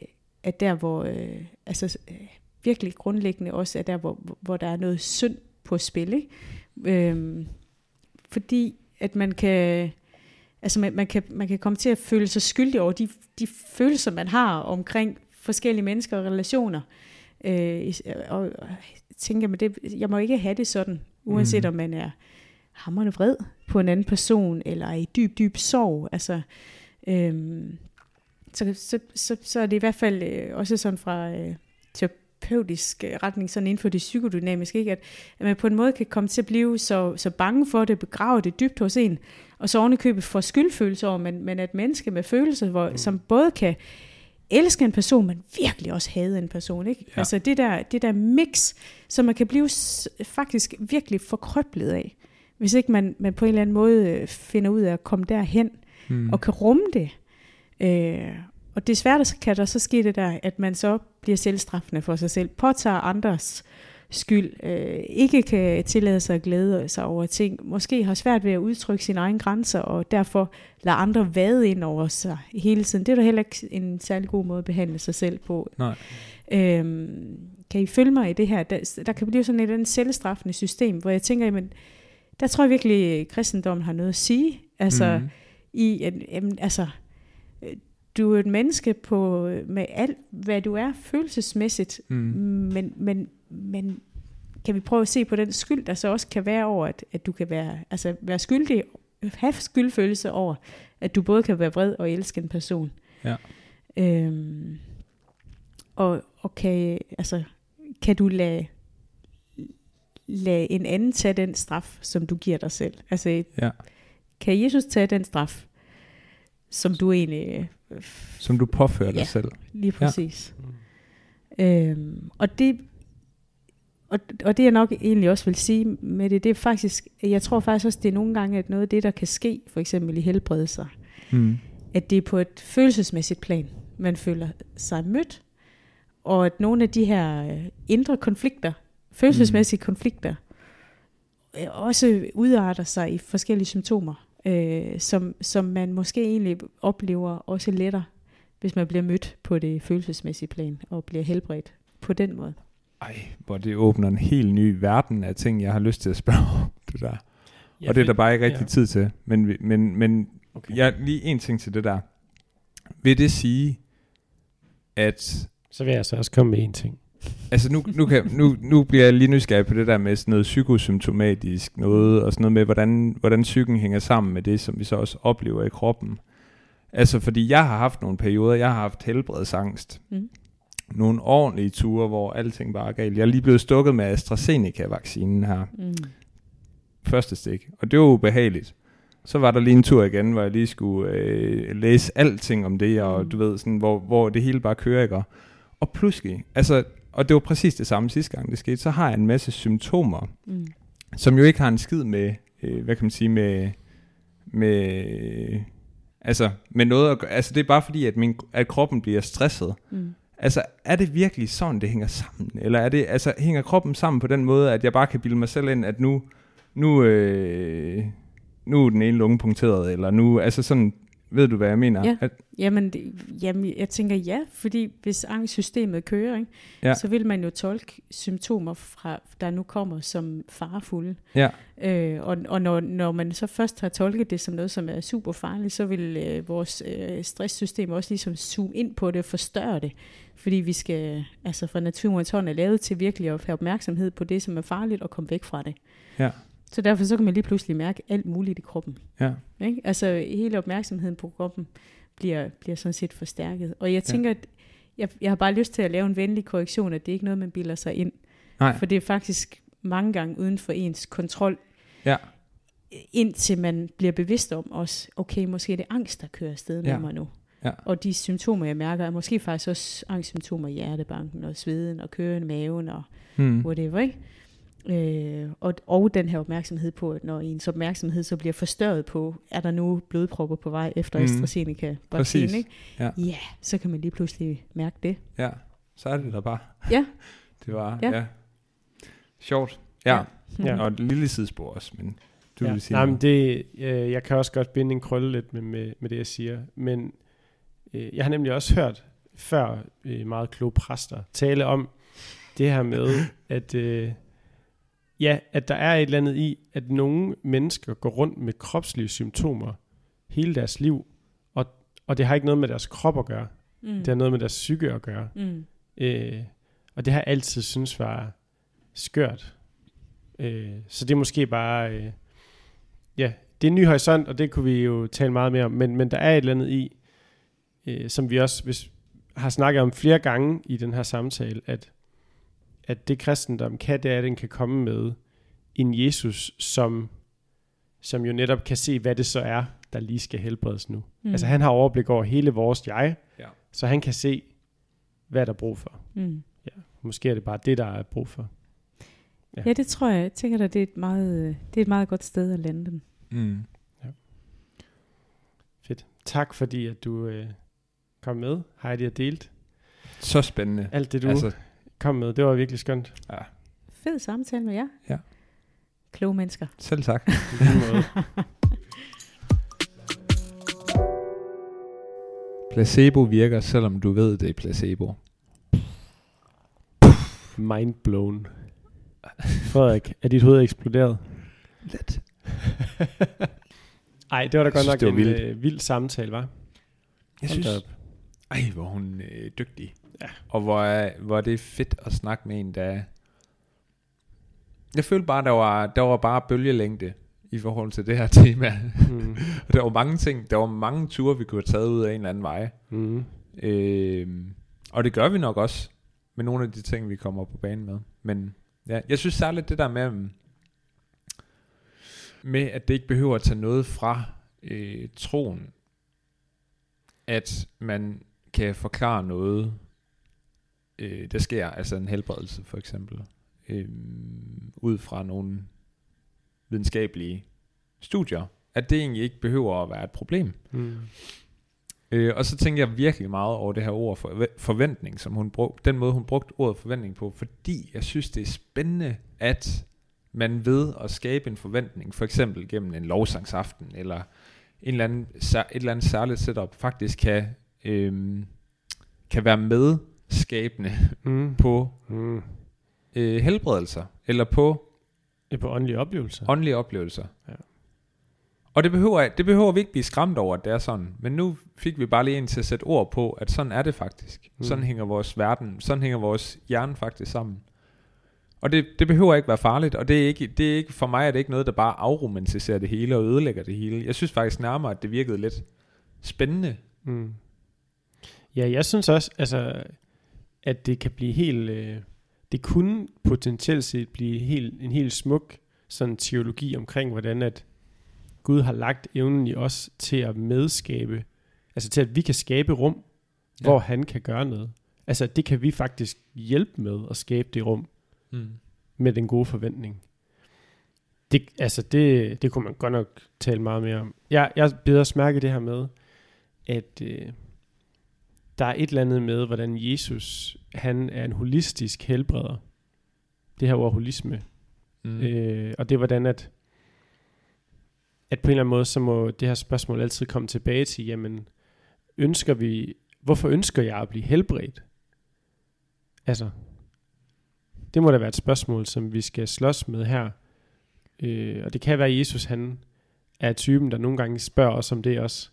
at der, hvor øh, altså, øh, virkelig grundlæggende også er der, hvor, hvor der er noget synd på spil. Ikke? Øhm, fordi at man kan, altså man, man, kan, man kan komme til at føle sig skyldig over de, de følelser, man har omkring forskellige mennesker og relationer. Øh, og, og tænker, men det, jeg må ikke have det sådan, uanset mm. om man er hammerende vred på en anden person, eller er i dyb, dyb sorg. Altså, øhm, så, så, så, så er det i hvert fald øh, også sådan fra øh, terapeutisk øh, retning, sådan inden for det psykodynamiske, ikke? At, at man på en måde kan komme til at blive så, så bange for det, begrave det dybt hos en, og så ovenikøbet få skyldfølelse over, men, men at menneske med følelser, hvor, mm. som både kan elske en person, men virkelig også hade en person. Ikke? Ja. Altså det der, det der mix, som man kan blive faktisk virkelig forkrøblet af, hvis ikke man, man på en eller anden måde øh, finder ud af at komme derhen, mm. og kan rumme det. Øh, og desværre kan der så ske det der, at man så bliver selvstraffende for sig selv, påtager andres skyld, øh, ikke kan tillade sig at glæde sig over ting, måske har svært ved at udtrykke sine egne grænser, og derfor lader andre vade ind over sig hele tiden. Det er da heller ikke en særlig god måde at behandle sig selv på. Nej. Øhm, kan I følge mig i det her? Der, der kan blive sådan et en selvstraffende system, hvor jeg tænker, jamen, der tror jeg virkelig, at kristendommen har noget at sige. Altså, mm. i, jamen, altså, du er et menneske på, med alt, hvad du er følelsesmæssigt, mm. men, men, men kan vi prøve at se på den skyld, der så også kan være over, at, at du kan være, altså være skyldig, have skyldfølelse over, at du både kan være vred og elske en person. Ja. Øhm, og, og kan, altså, kan du lade, lade en anden tage den straf, som du giver dig selv? Altså, ja. kan Jesus tage den straf, som du egentlig som du påfører dig ja, selv. lige præcis. Ja. Øhm, og det og, og det jeg nok egentlig også vil sige med det, det er faktisk, jeg tror faktisk også, det er nogle gange, at noget af det, der kan ske, for eksempel i helbredelse, mm. at det er på et følelsesmæssigt plan, man føler sig mødt, og at nogle af de her øh, indre konflikter, følelsesmæssige mm. konflikter, øh, også udarter sig i forskellige symptomer øh, som, som man måske egentlig oplever også lettere, hvis man bliver mødt på det følelsesmæssige plan og bliver helbredt på den måde. Ej, hvor det åbner en helt ny verden af ting, jeg har lyst til at spørge om det der. Ja, og det er der bare ikke rigtig ja. tid til. Men, men, men okay. jeg, lige en ting til det der. Vil det sige, at... Så vil jeg så også komme med en ting altså nu, nu, kan, nu, nu bliver jeg lige nysgerrig på det der med sådan noget psykosymptomatisk noget, og sådan noget med, hvordan, hvordan psyken hænger sammen med det, som vi så også oplever i kroppen. Altså, fordi jeg har haft nogle perioder, jeg har haft helbredsangst. Mm. Nogle ordentlige ture, hvor alting bare er galt. Jeg er lige blevet stukket med AstraZeneca-vaccinen her. Mm. Første stik. Og det var ubehageligt. Så var der lige en tur igen, hvor jeg lige skulle øh, læse alting om det, og mm. du ved, sådan, hvor, hvor det hele bare kører, ikke? Og pludselig, altså og det var præcis det samme sidste gang det skete, så har jeg en masse symptomer, mm. som jo ikke har en skid med, øh, hvad kan man sige, med, med, altså, med noget at gøre. Altså, det er bare fordi, at, min, at kroppen bliver stresset. Mm. Altså, er det virkelig sådan, det hænger sammen? Eller er det, altså, hænger kroppen sammen på den måde, at jeg bare kan bilde mig selv ind, at nu, nu, øh, nu er den ene lunge punkteret, eller nu, altså sådan, ved du, hvad jeg mener? Ja. At, jamen, det, jamen, jeg tænker ja, fordi hvis angstsystemet kører, ikke, ja. så vil man jo tolke symptomer, fra, der nu kommer, som farefulde. Ja. Øh, og og når, når man så først har tolket det som noget, som er super farligt, så vil øh, vores øh, stresssystem også ligesom zoome ind på det og forstørre det. Fordi vi skal, altså fra naturens hånd er lavet til virkelig at have opmærksomhed på det, som er farligt, og komme væk fra det. Ja. Så derfor så kan man lige pludselig mærke alt muligt i kroppen. Ja. Ikke? Altså hele opmærksomheden på kroppen bliver, bliver sådan set forstærket. Og jeg tænker, ja. at jeg, jeg har bare lyst til at lave en venlig korrektion, at det er ikke noget, man bilder sig ind. Nej. For det er faktisk mange gange uden for ens kontrol. Ja. Indtil man bliver bevidst om også, okay, måske er det angst, der kører afsted med ja. mig nu. Ja. Og de symptomer, jeg mærker, er måske faktisk også angstsymptomer i hjertebanken og sveden og køren i maven og hmm. whatever, ikke? Øh, og, og den her opmærksomhed på, at når ens opmærksomhed så bliver forstørret på, er der nu blodpropper på vej efter mm. AstraZeneca vaccine, ikke? Ja. ja, så kan man lige pludselig mærke det. Ja, så er det der bare. Ja. det var, ja. ja. Sjovt. Ja. ja. Og et lille sidespor også, men du ja. vil sige Nej, men det, øh, jeg kan også godt binde en krølle lidt med, med, med det, jeg siger, men øh, jeg har nemlig også hørt før øh, meget kloge præster tale om det her med, at... Øh, Ja, at der er et eller andet i, at nogle mennesker går rundt med kropslige symptomer hele deres liv, og, og det har ikke noget med deres krop at gøre. Mm. Det har noget med deres psyke at gøre. Mm. Øh, og det har jeg altid synes var skørt. Øh, så det er måske bare, øh, ja, det er en ny horisont, og det kunne vi jo tale meget mere om, men, men der er et eller andet i, øh, som vi også hvis, har snakket om flere gange i den her samtale, at, at det kristendom kan, det er, at den kan komme med en Jesus, som, som jo netop kan se, hvad det så er, der lige skal helbredes nu. Mm. Altså han har overblik over hele vores jeg, Ja. så han kan se, hvad der er brug for. Mm. Måske er det bare det, der er brug for. Ja. Ja, det tror jeg. Jeg tænker at det er et meget, det er et meget godt sted at lande den. Mm. Fedt. Tak fordi, at du øh, kom med, Heidi, og delt Så spændende. alt det, du Altså, kom med. Det var virkelig skønt. ja, Fed samtale med jer. Ja. Kloge mennesker. selv tak. Placebo virker, selvom du ved, det er placebo. Mind blown. Frederik, er dit hoved eksploderet? Let. Ej, det var da godt synes, nok det var en vildt. øh, vild samtale, var. Jeg Hold synes, op. ej, hvor er hun øh, dygtig. Ja. Og hvor er, hvor er det fedt at snakke med en, der... Jeg følte bare, der var, der var bare bølgelængde i forhold til det her tema. Mm. Og der var mange ting, der var mange ture, vi kunne have taget ud af en eller anden vej. Mm. Øh, og det gør vi nok også med nogle af de ting, vi kommer på banen med. Men ja, jeg synes særligt det der med, mm, med at det ikke behøver at tage noget fra øh, troen, at man kan forklare noget, øh, der sker, altså en helbredelse for eksempel, øh, ud fra nogle videnskabelige studier, at det egentlig ikke behøver at være et problem. Mm. Øh, og så tænker jeg virkelig meget over det her ord for, forventning, som hun brugte, den måde hun brugte ordet forventning på, fordi jeg synes, det er spændende, at man ved at skabe en forventning, for eksempel gennem en lovsangsaften, eller en eller anden, et eller andet særligt setup, faktisk kan, øhm, kan være medskabende Mm. på Mm. øh, helbredelser, eller på er på åndelige oplevelser. åndelige oplevelser. Ja. Og det behøver, det behøver vi ikke blive skræmt over, at det er sådan. Men nu fik vi bare lige en til at sætte ord på, at sådan er det faktisk. Mm. Sådan hænger vores verden, sådan hænger vores hjerne faktisk sammen. Og det, det behøver ikke være farligt, og det er ikke, det er ikke, for mig er det ikke noget, der bare afromantiserer det hele og ødelægger det hele. Jeg synes faktisk nærmere, at det virkede lidt spændende. Mm. Ja, jeg synes også, altså, at det kan blive helt... Øh, det kunne potentielt set blive helt, en helt smuk sådan teologi omkring, hvordan at Gud har lagt evnen i os til at medskabe, altså til at vi kan skabe rum, ja. Hvor han kan gøre noget. Altså det kan vi faktisk hjælpe med at skabe det rum Mm. med den gode forventning. Det, altså det, det kunne man godt nok tale meget mere om. Jeg, jeg beder os mærke det her med, at øh, der er et eller andet med, hvordan Jesus, han er en holistisk helbreder. Det her ord holisme. Mm. Øh, og det er hvordan, at, at på en eller anden måde, så må det her spørgsmål altid komme tilbage til, jamen, ønsker vi, hvorfor ønsker jeg at blive helbredt? Altså, det må da være et spørgsmål, som vi skal slås med her. Øh, og det kan være, at Jesus han er typen, der nogle gange spørger os om det også.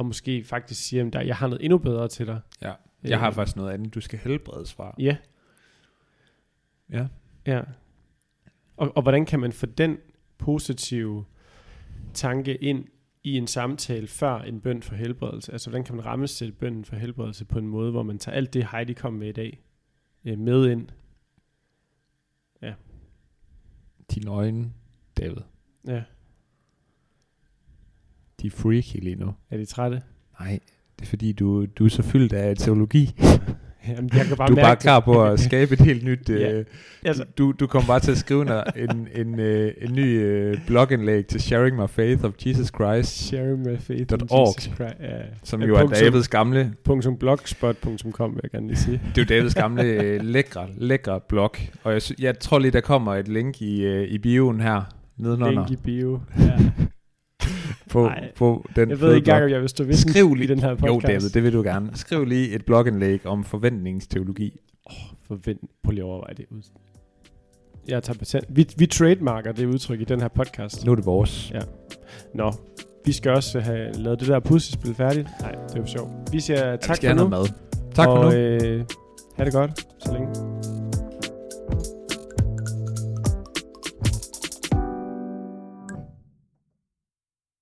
Og måske faktisk siger, at jeg har noget endnu bedre til dig. Ja. Jeg har Øh, faktisk noget andet, du skal helbredes fra. Ja, Ja. ja. Og, og hvordan kan man få den positive tanke ind i en samtale før en bøn for helbredelse? Altså, hvordan kan man rammesætte bønnen for helbredelse på en måde, hvor man tager alt det, Heidi kom med i dag, øh, med ind? Dine øjne, David, Ja. De er freaky lige nu. Er de trætte? Nej, det er fordi, du, du er så fyldt af teologi. Jamen, jeg kan bare du er mærke bare det. klar på at skabe et helt nyt... Ja. Øh, Altså, du, du kommer bare til at skrive en, en, en, øh, en ny øh, blogindlæg til Sharing My Faith of Jesus Christ, share my faith in Dot Jesus org. Christ. Ja. som Ja, jo er Davids gamle... Punktum blogspot.com vil jeg gerne lige sige. Det er jo Davids gamle øh, lækre, lækre blog. Og jeg, jeg tror lige, der kommer et link i, øh, i bioen her, nedenunder, Link i bio. Ja. På, Ej. på den Jeg ved ikke engang, om jeg vil stå ved Skriv den i lige, den her jo podcast. David, det vil du gerne. Skriv lige et blogindlæg om forventningsteologi. Forvent. Prøv lige at overveje det ud. Jeg tager patent. Vi, vi trademarker det udtryk i den her podcast. Nu er det vores. Nå, vi skal også have lavet det der puslespil færdigt. Nej, det er jo sjovt. Vi siger Ja, vi tak skal for nu. noget mad. Tak og, for nu. Øh, ha' det godt, så længe.